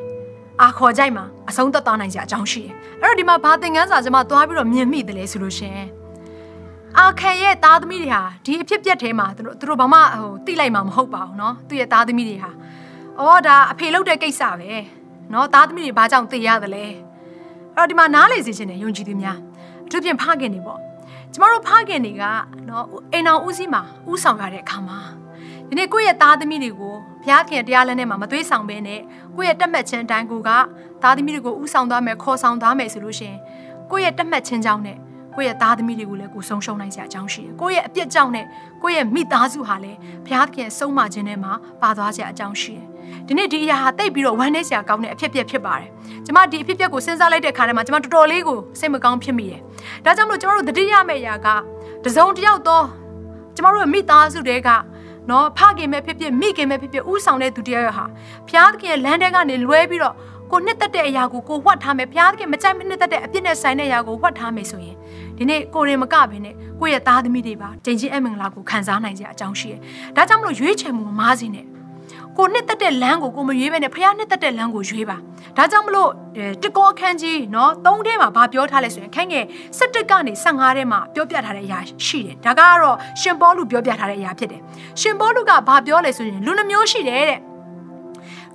အာခေါ်ကြိုက်မှာအဆုံးသတ်သွားနိုင်ကြအကြောင်းရှိတယ်အဲ့တော့ဒီမှာဘာသင်ခန်းစာကျွန်မသွားပြီးတော့မြင်မိတယ်လေဆိုလို့ရှိရင်အာခံရဲ့သားသမီးတွေဟာဒီအဖြစ်ပြက်ထဲမှာသူတို့သူတို့ဘာမှဟိုတိလိုက်မှာမဟုတ်ပါဘူးเนาะသူ့ရဲ့သားသမီးတွေဟာအော်ဒါအဖေလုပ်တဲ့ကိစ္စပဲเนาะသားသမီးတွေဘာကြောင့်သိရတယ်လဲအဲ့ တော့ဒီမှာနားလေစေခြင်းနဲ့ယုံကြည်သူများအထူးဖြင့်ဖခင်တွေပေါ့ကျမတို့ဖခင်တွေကနော်အိမ်အောင်ဦးစီးမှာဦးဆောင်ရတဲ့အခါမှာဒီနေ့ကိုယ့်ရဲ့သားသမီးတွေကိုဘုရားခင်တရားလမ်းထဲမှာမသွေးဆောင်ဘဲနဲ့ကိုယ့်ရဲ့တက်မှတ်ခြင်းတိုင်းကိုကသားသမီးတွေကိုဦးဆောင်သွားမယ်ခေါ်ဆောင်သွားမယ်ဆိုလို့ရှင်ကိုယ့်ရဲ့တက်မှတ်ခြင်းကြောင့်နဲ့ကိုယ့်ရဲ့သားသမီးတွေကိုလည်းကိုဆုံးရှုံးနိုင်စရာအကြောင်းရှိတယ်။ကိုယ့်ရဲ့အပြစ်ကြောင့်နဲ့ကိုယ့်ရဲ့မိသားစုဟာလည်းဘုရားခင်ဆုံးမခြင်းထဲမှာပါသွားစရာအကြောင်းရှိတယ် ဒီနေ့ဒီအရာဟာတိတ်ပြီးတော့ဝမ်းနည်းစရာကောင်းတဲ့အဖြစ်ပြက်ဖြစ်ပါတယ်။ကျွန်မဒီအဖြစ်ပြက်ကိုစဉ်းစားလိုက်တဲ့အခါထဲမှာကျွန်မတော်တော်လေးကိုစိတ်မကောင်းဖြစ်မိတယ်။ဒါကြောင့်မလို့ကျွန်တော်တို့တတိယမယ့်အရာကတစုံတစ်ယောက်တော့ကျွန်တော်တို့ရဲ့မိသားစုတွေကနော်ဖခင်ပဲဖြစ်ဖြစ်မိခင်ပဲဖြစ်ဖြစ်ဥဆောင်တဲ့သူတယောက်ဟာဘုရားသခင်ရဲ့လမ်းထဲကနေလွဲပြီးတော့ကိုနှစ်သက်တဲ့အရာကိုကိုဝှတ်ထားမယ်ဘုရားသခင်မကြိုက်မနှစ်သက်တဲ့အပြစ်နဲ့ဆိုင်တဲ့အရာကိုဝှတ်ထားမယ်ဆိုရင်ဒီနေ့ကိုရင်မကဘဲနဲ့ကိုယ့်ရဲ့သားသမီးတွေပါကြင်ချင်းအမင်္ဂလာကိုခံစားနိုင်ကြအကြောင်းရှိတယ်။ဒါကြောင့်မလို့ရွေးချယ်မှုမမားစေနဲ့ ကိုနှစ်သက်တဲ့လမ်းကိုကိုမရွေးဘဲနဲ့ဖခင်နှစ်သက်တဲ့လမ်းကိုရွေးပါဒါကြောင့်မလို့တကောအခန်းကြီးเนาะ၃ထဲမှာဗာပြောထားလဲဆိုရင်ခန်းငယ်၁၁ကနေ15ထဲမှာပြောပြထားတဲ့အရာရှိတယ်ဒါကတော့ရှင်ပေါလုပြောပြထားတဲ့အရာဖြစ်တယ်ရှင်ပေါလုကဗာပြောလဲဆိုရင်လူနှမျိုးရှိတယ်တဲ့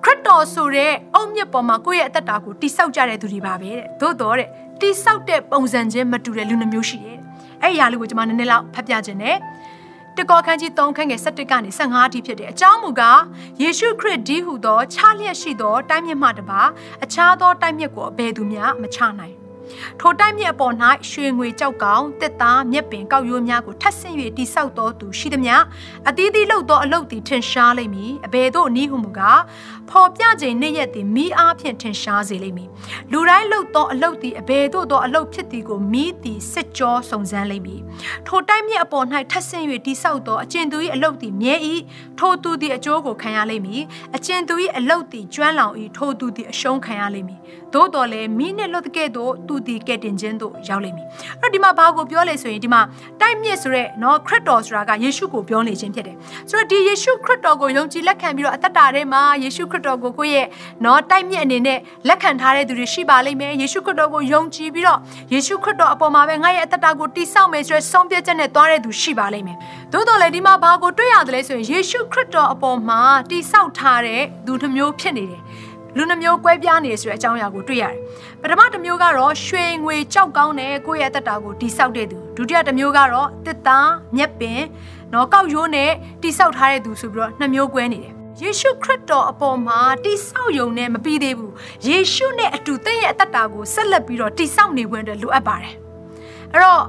ခရစ်တော်ဆိုတဲ့အုံမြစ်ပေါ်မှာကိုယ့်ရဲ့အသက်တာကိုတိဆောက်ကြတဲ့သူတွေပါပဲတဲ့သို့တော်တဲ့တိဆောက်တဲ့ပုံစံချင်းမတူတဲ့လူနှမျိုးရှိတယ်တဲ့အဲ့ဒီအရာလေးကိုကျွန်မနည်းနည်းလောက်ဖတ်ပြခြင်းနဲ့ တကောခန်းကြီး3ခန်းငယ်17ကနေ15အထိဖြစ်တယ်အကြောင်းမူကားယေရှုခရစ်ဒီဟုသောခြားလျက်ရှိသောတိုင်းမြစ်မှတပါအခြားသောတိုင်းမြစ်ကိုအဘယ်သူမျှမချနိုင် ထိုတိုက်မြက်အပေါ်၌ရွှေငွေကြောက်ကောင်တစ်သားမြက်ပင်ကောက်ရိုးများကိုထပ်ဆင့်၍တိဆောက်တော်သူရှိသည်မြအသီးသီးလှုပ်သောအလုတ်သည်ထင်ရှားလိမ့်မည်အဘယ်သို့နည်းဟုမူကားဖော်ပြခြင်းနေ့ရက်သည်မိအားဖြင့်ထင်ရှားစေလိမ့်မည်လူတိုင်းလှုပ်သောအလုတ်သည်အဘယ်သို့သောအလုတ်ဖြစ်သည်ကိုမိသည်စစ်ကြောစုံစမ်းလိမ့်မည်ထိုတိုက်မြက်အပေါ်၌ထပ်ဆင့်၍တိဆောက်သောအကျဉ်သူ၏အလုတ်သည်မြဲ၏ထိုသူသည်အကျိုးကိုခံရလိမ့်မည်အကျဉ်သူ၏အလုတ်သည်ကျွမ်းလောင်၏ထိုသူသည်အရှုံးခံရလိမ့်မည်သို့တော်လည်းမင်းနဲ့လွတ်တဲ့ကဲ့သို့သူဒီကဲ့တင်ခြင်းသို့ရောက်လိမ့်မည်အဲ့တော့ဒီမှာဘာကိုပြောလဲဆိုရင်ဒီမှာတိုက်မြစ်ဆိုတဲ့နော်ခရစ်တော်ဆိုတာကယေရှုကိုပြောနေခြင်းဖြစ်တယ်ဆိုတော့ဒီယေရှုခရစ်တော်ကိုယုံကြည်လက်ခံပြီးတော့အသက်တာထဲမှာယေရှုခရစ်တော်ကိုကိုယ့်ရဲ့နော်တိုက်မြစ်အနေနဲ့လက်ခံထားတဲ့သူတွေရှိပါလိမ့်မယ်ယေရှုခရစ်တော်ကိုယုံကြည်ပြီးတော့ယေရှုခရစ်တော်အပေါ်မှာပဲငါ့ရဲ့အသက်တာကိုတိဆောက်မယ်ဆိုတဲ့ဆုံးဖြတ်ချက်နဲ့သွားတဲ့သူရှိပါလိမ့်မယ်သို့တော်လည်းဒီမှာဘာကိုတွေ့ရတယ်လဲဆိုရင်ယေရှုခရစ်တော်အပေါ်မှာတိဆောက်ထားတဲ့သူတစ်မျိုးဖြစ်နေတယ် လူနှမျိုးကွဲပြားနေဆိုတဲ့အကြောင်းအရာကိုတွေ့ရတယ်။ပထမတစ်မျိုးကတော့ရွှေငွေကြောက်ကောင်းတဲ့ကိုယ့်ရဲ့အသက်တာကိုတိဆောက်တဲ့သူဒုတိယတစ်မျိုးကတော့တစ်သားမြက်ပင်နော်ကောက်ရိုးနဲ့တိဆောက်ထားတဲ့သူဆိုပြီးတော့နှစ်မျိုးကွဲနေတယ်။ယေရှုခရစ်တော်အပေါ်မှာတိဆောက်ယုံနဲ့မပြီးသေးဘူး။ယေရှုနဲ့အတူတင့်ရဲ့အသက်တာကိုဆက်လက်ပြီးတော့တိဆောက်နေဝင်တယ်လိုအပ်ပါတယ်။အဲ့တော့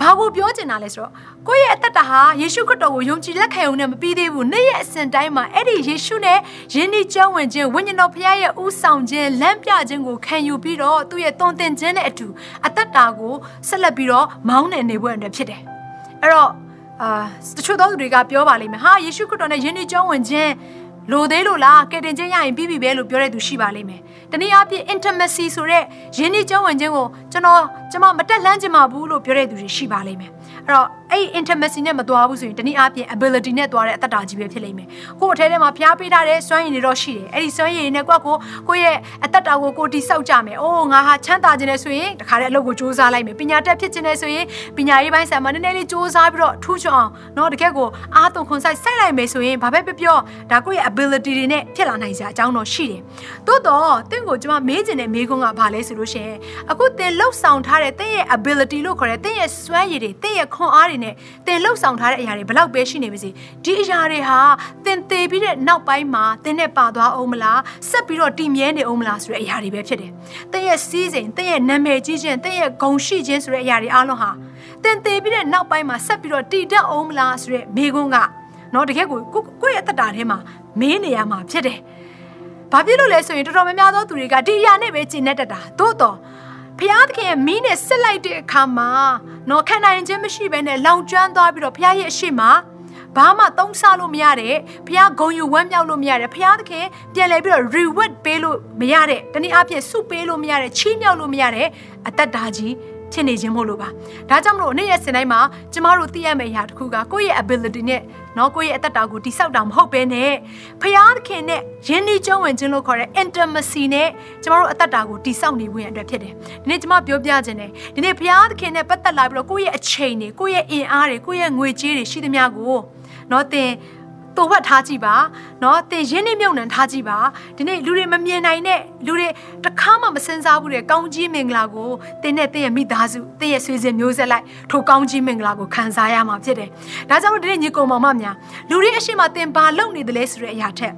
ဘာကိုပြောချင်တာလဲဆိုတော့ကိုယ့်ရဲ့အသက်တာဟာယေရှုခရစ်တော်ကိုယုံကြည်လက်ခံုံနဲ့မပြီးသေးဘူးနေ့ရက်အစဉ်တိုင်းမှာအဲ့ဒီယေရှုနဲ့ယဉ်ဤကျွမ်းဝင်ခြင်းဝိညာဉ်တော်ဖခင်ရဲ့ဥဆောင်ခြင်းလမ်းပြခြင်းကိုခံယူပြီးတော့သူ့ရဲ့တုံ့တင်ခြင်းနဲ့အတူအသက်တာကိုဆက်လက်ပြီးတော့မောင်းနေနေဖို့အတွက်ဖြစ်တယ်အဲ့တော့အာတချို့သောသူတွေကပြောပါလိမ့်မယ်ဟာယေရှုခရစ်တော်နဲ့ယဉ်ဤကျွမ်းဝင်ခြင်းလိုသေးလို့လားကယ်တင်ခြင်းရရင်ပြီးပြီပဲလို့ပြောတဲ့သူရှိပါလိမ့်မယ်။ တနည်းအားဖြင့် intimacy ဆိုတဲ့ယဉ်ကျေးကြောင်းဝင်ခြင်းကိုကျွန်တော်ကျွန်မမတက်လှမ်းချင်ပါဘူးလို့ပြောတဲ့သူတွေရှိပါလိမ့်မယ်။အဲ့တော့ အဲ့ intimacy နဲ့မသွားဘူးဆိုရင်တနည်းအားဖြင့် ability နဲ့သွားတဲ့အတ္တတာကြီးပဲဖြစ်လိမ့်မယ်။ကိုယ့်အထဲထဲမှာဖျားပေးထားတဲ့စွမ်းရည်တွေတော့ရှိတယ်။အဲ့ဒီစွမ်းရည်တွေနဲ့ကိုယ့်ကိုကိုယ့်ရဲ့အတ္တတာကိုကိုတိဆောက်ကြမယ်။အိုးငါဟာချမ်းသာခြင်းနဲ့ဆိုရင်တခါတည်းအလုပ်ကိုစူးစမ်းလိုက်မယ်။ပညာတတ်ဖြစ်ခြင်းနဲ့ဆိုရင်ပညာရေးပိုင်းဆိုင်မှာနည်းနည်းလေးစူးစမ်းပြီးတော့ထူးချွန်အောင်နော်တကယ်ကိုအားသွန်ခွန်ဆိုင်စိုက်လိုက်မယ်ဆိုရင်ဘာပဲပြောပြောဒါကိုယ့်ရဲ့ ability တွေနဲ့ဖြစ်လာနိုင်စရာအကြောင်းတော့ရှိတယ်။သို့တော့တင့်ကိုကျွန်မမေးချင်တဲ့မေးခွန်းကဘာလဲဆိုလို့ရှိရင်အခုတင်လှုပ်ဆောင်ထားတဲ့တင့်ရဲ့ ability လို့ခေါ်တဲ့တင့်ရဲ့စွမ်းရည်တွေတင့်ရဲ့ခွန်အားတွေနဲ့တင်လှုပ်ဆောင်ထားတဲ့အရာတွေဘလောက်ပဲရှိနေပါစေဒီအရာတွေဟာတင်သေးပြီးတဲ့နောက်ပိုင်းမှာတင်နဲ့ပါသွားအောင်မလားဆက်ပြီးတော့တည်မြဲနေအောင်မလားဆိုတဲ့အရာတွေပဲဖြစ်တယ်။တင့်ရဲ့စီးစိမ်တင့်ရဲ့နာမည်ကြီးခြင်းတင့်ရဲ့ဂုဏ်ရှိခြင်းဆိုတဲ့အရာတွေအားလုံးဟာတင်သေးပြီးတဲ့နောက်ပိုင်းမှာဆက်ပြီးတော့တည်တတ်အောင်မလားဆိုတဲ့မေးခွန်းကနော်တကယ်ကိုကိုယ့်ရဲ့အသက်တာထဲမှာမင်းနေရမှာဖြစ်တယ်။ဘာဖြစ်လို့လဲဆိုရင်တော်တော်များများသောသူတွေကဒီအရာနဲ့ပဲကျင့်နေတတ်တာ။သို့တော့ ဖျားသခင်ရဲ့မီးနဲ့စစ်လိုက်တဲ့အခါမှာနော်ခံနိုင်ခြင်းမရှိဘဲနဲ့လောင်ကျွမ်းသွားပြီးတော့ဖျားရဲ့အရှိမဘဘာမှသုံးဆလို့မရတဲ့ဖះဂုံယူဝမ်းမြောက်လို့မရတဲ့ဖះသခင်ပြန်လဲပြီးတော့ reward ပေးလို့မရတဲ့တနည်းအားဖြင့်စုပေးလို့မရတဲ့ချီးမြှောက်လို့မရတဲ့အသက်တာကြီးဖြစ်နေခြင်းမို့လို့ပါဒါကြောင့်မလို့နေ့ရက်စင်တိုင်းမှာကျမတို့သိရမယ့်အရာတစ်ခုကကိုယ့်ရဲ့ ability နဲ့ နော်ကိုယ့်ရဲ့အသက်တာကိုတိဆောက်တာမဟုတ်ဘဲနဲ့ဖျားသခင်နဲ့ယဉ်ဤကျုံးဝင်ခြင်းလို့ခေါ်တဲ့ intimacy နဲ့ကျမတို့အသက်တာကိုတိဆောက်နေဖို့ရန်အတွက်ဖြစ်တယ်ဒီနေ့ကျမပြောပြခြင်းနဲ့ဒီနေ့ဖျားသခင်နဲ့ပတ်သက်လာပြီးတော့ကိုယ့်ရဲ့အချိန်တွေကိုယ့်ရဲ့အင်အားတွေကိုယ့်ရဲ့ငွေကြေးတွေရှိသမျှကိုနော်သင် တူဝတ်ထားကြည့်ပါเนาะသင်ရင်းနှီးမြုပ်နှံထားကြည့်ပါဒီနေ့လူတွေမမြင်နိုင်တဲ့လူတွေတခါမှမစင်စားဘူးတဲ့ကောင်းကြီးမင်္ဂလာကိုသင်နဲ့သင်ရဲ့မိသားစုသင်ရဲ့ဆွေစဉ်မျိုးဆက်လိုက်ထိုကောင်းကြီးမင်္ဂလာကိုခံစားရမှာဖြစ်တယ်ဒါကြောင့်မို့ဒီနေ့ညီကောင်မောင်မများလူတွေအရှိမသင်ဘာလုပ်နေတယ်လဲဆိုတဲ့အရာထက်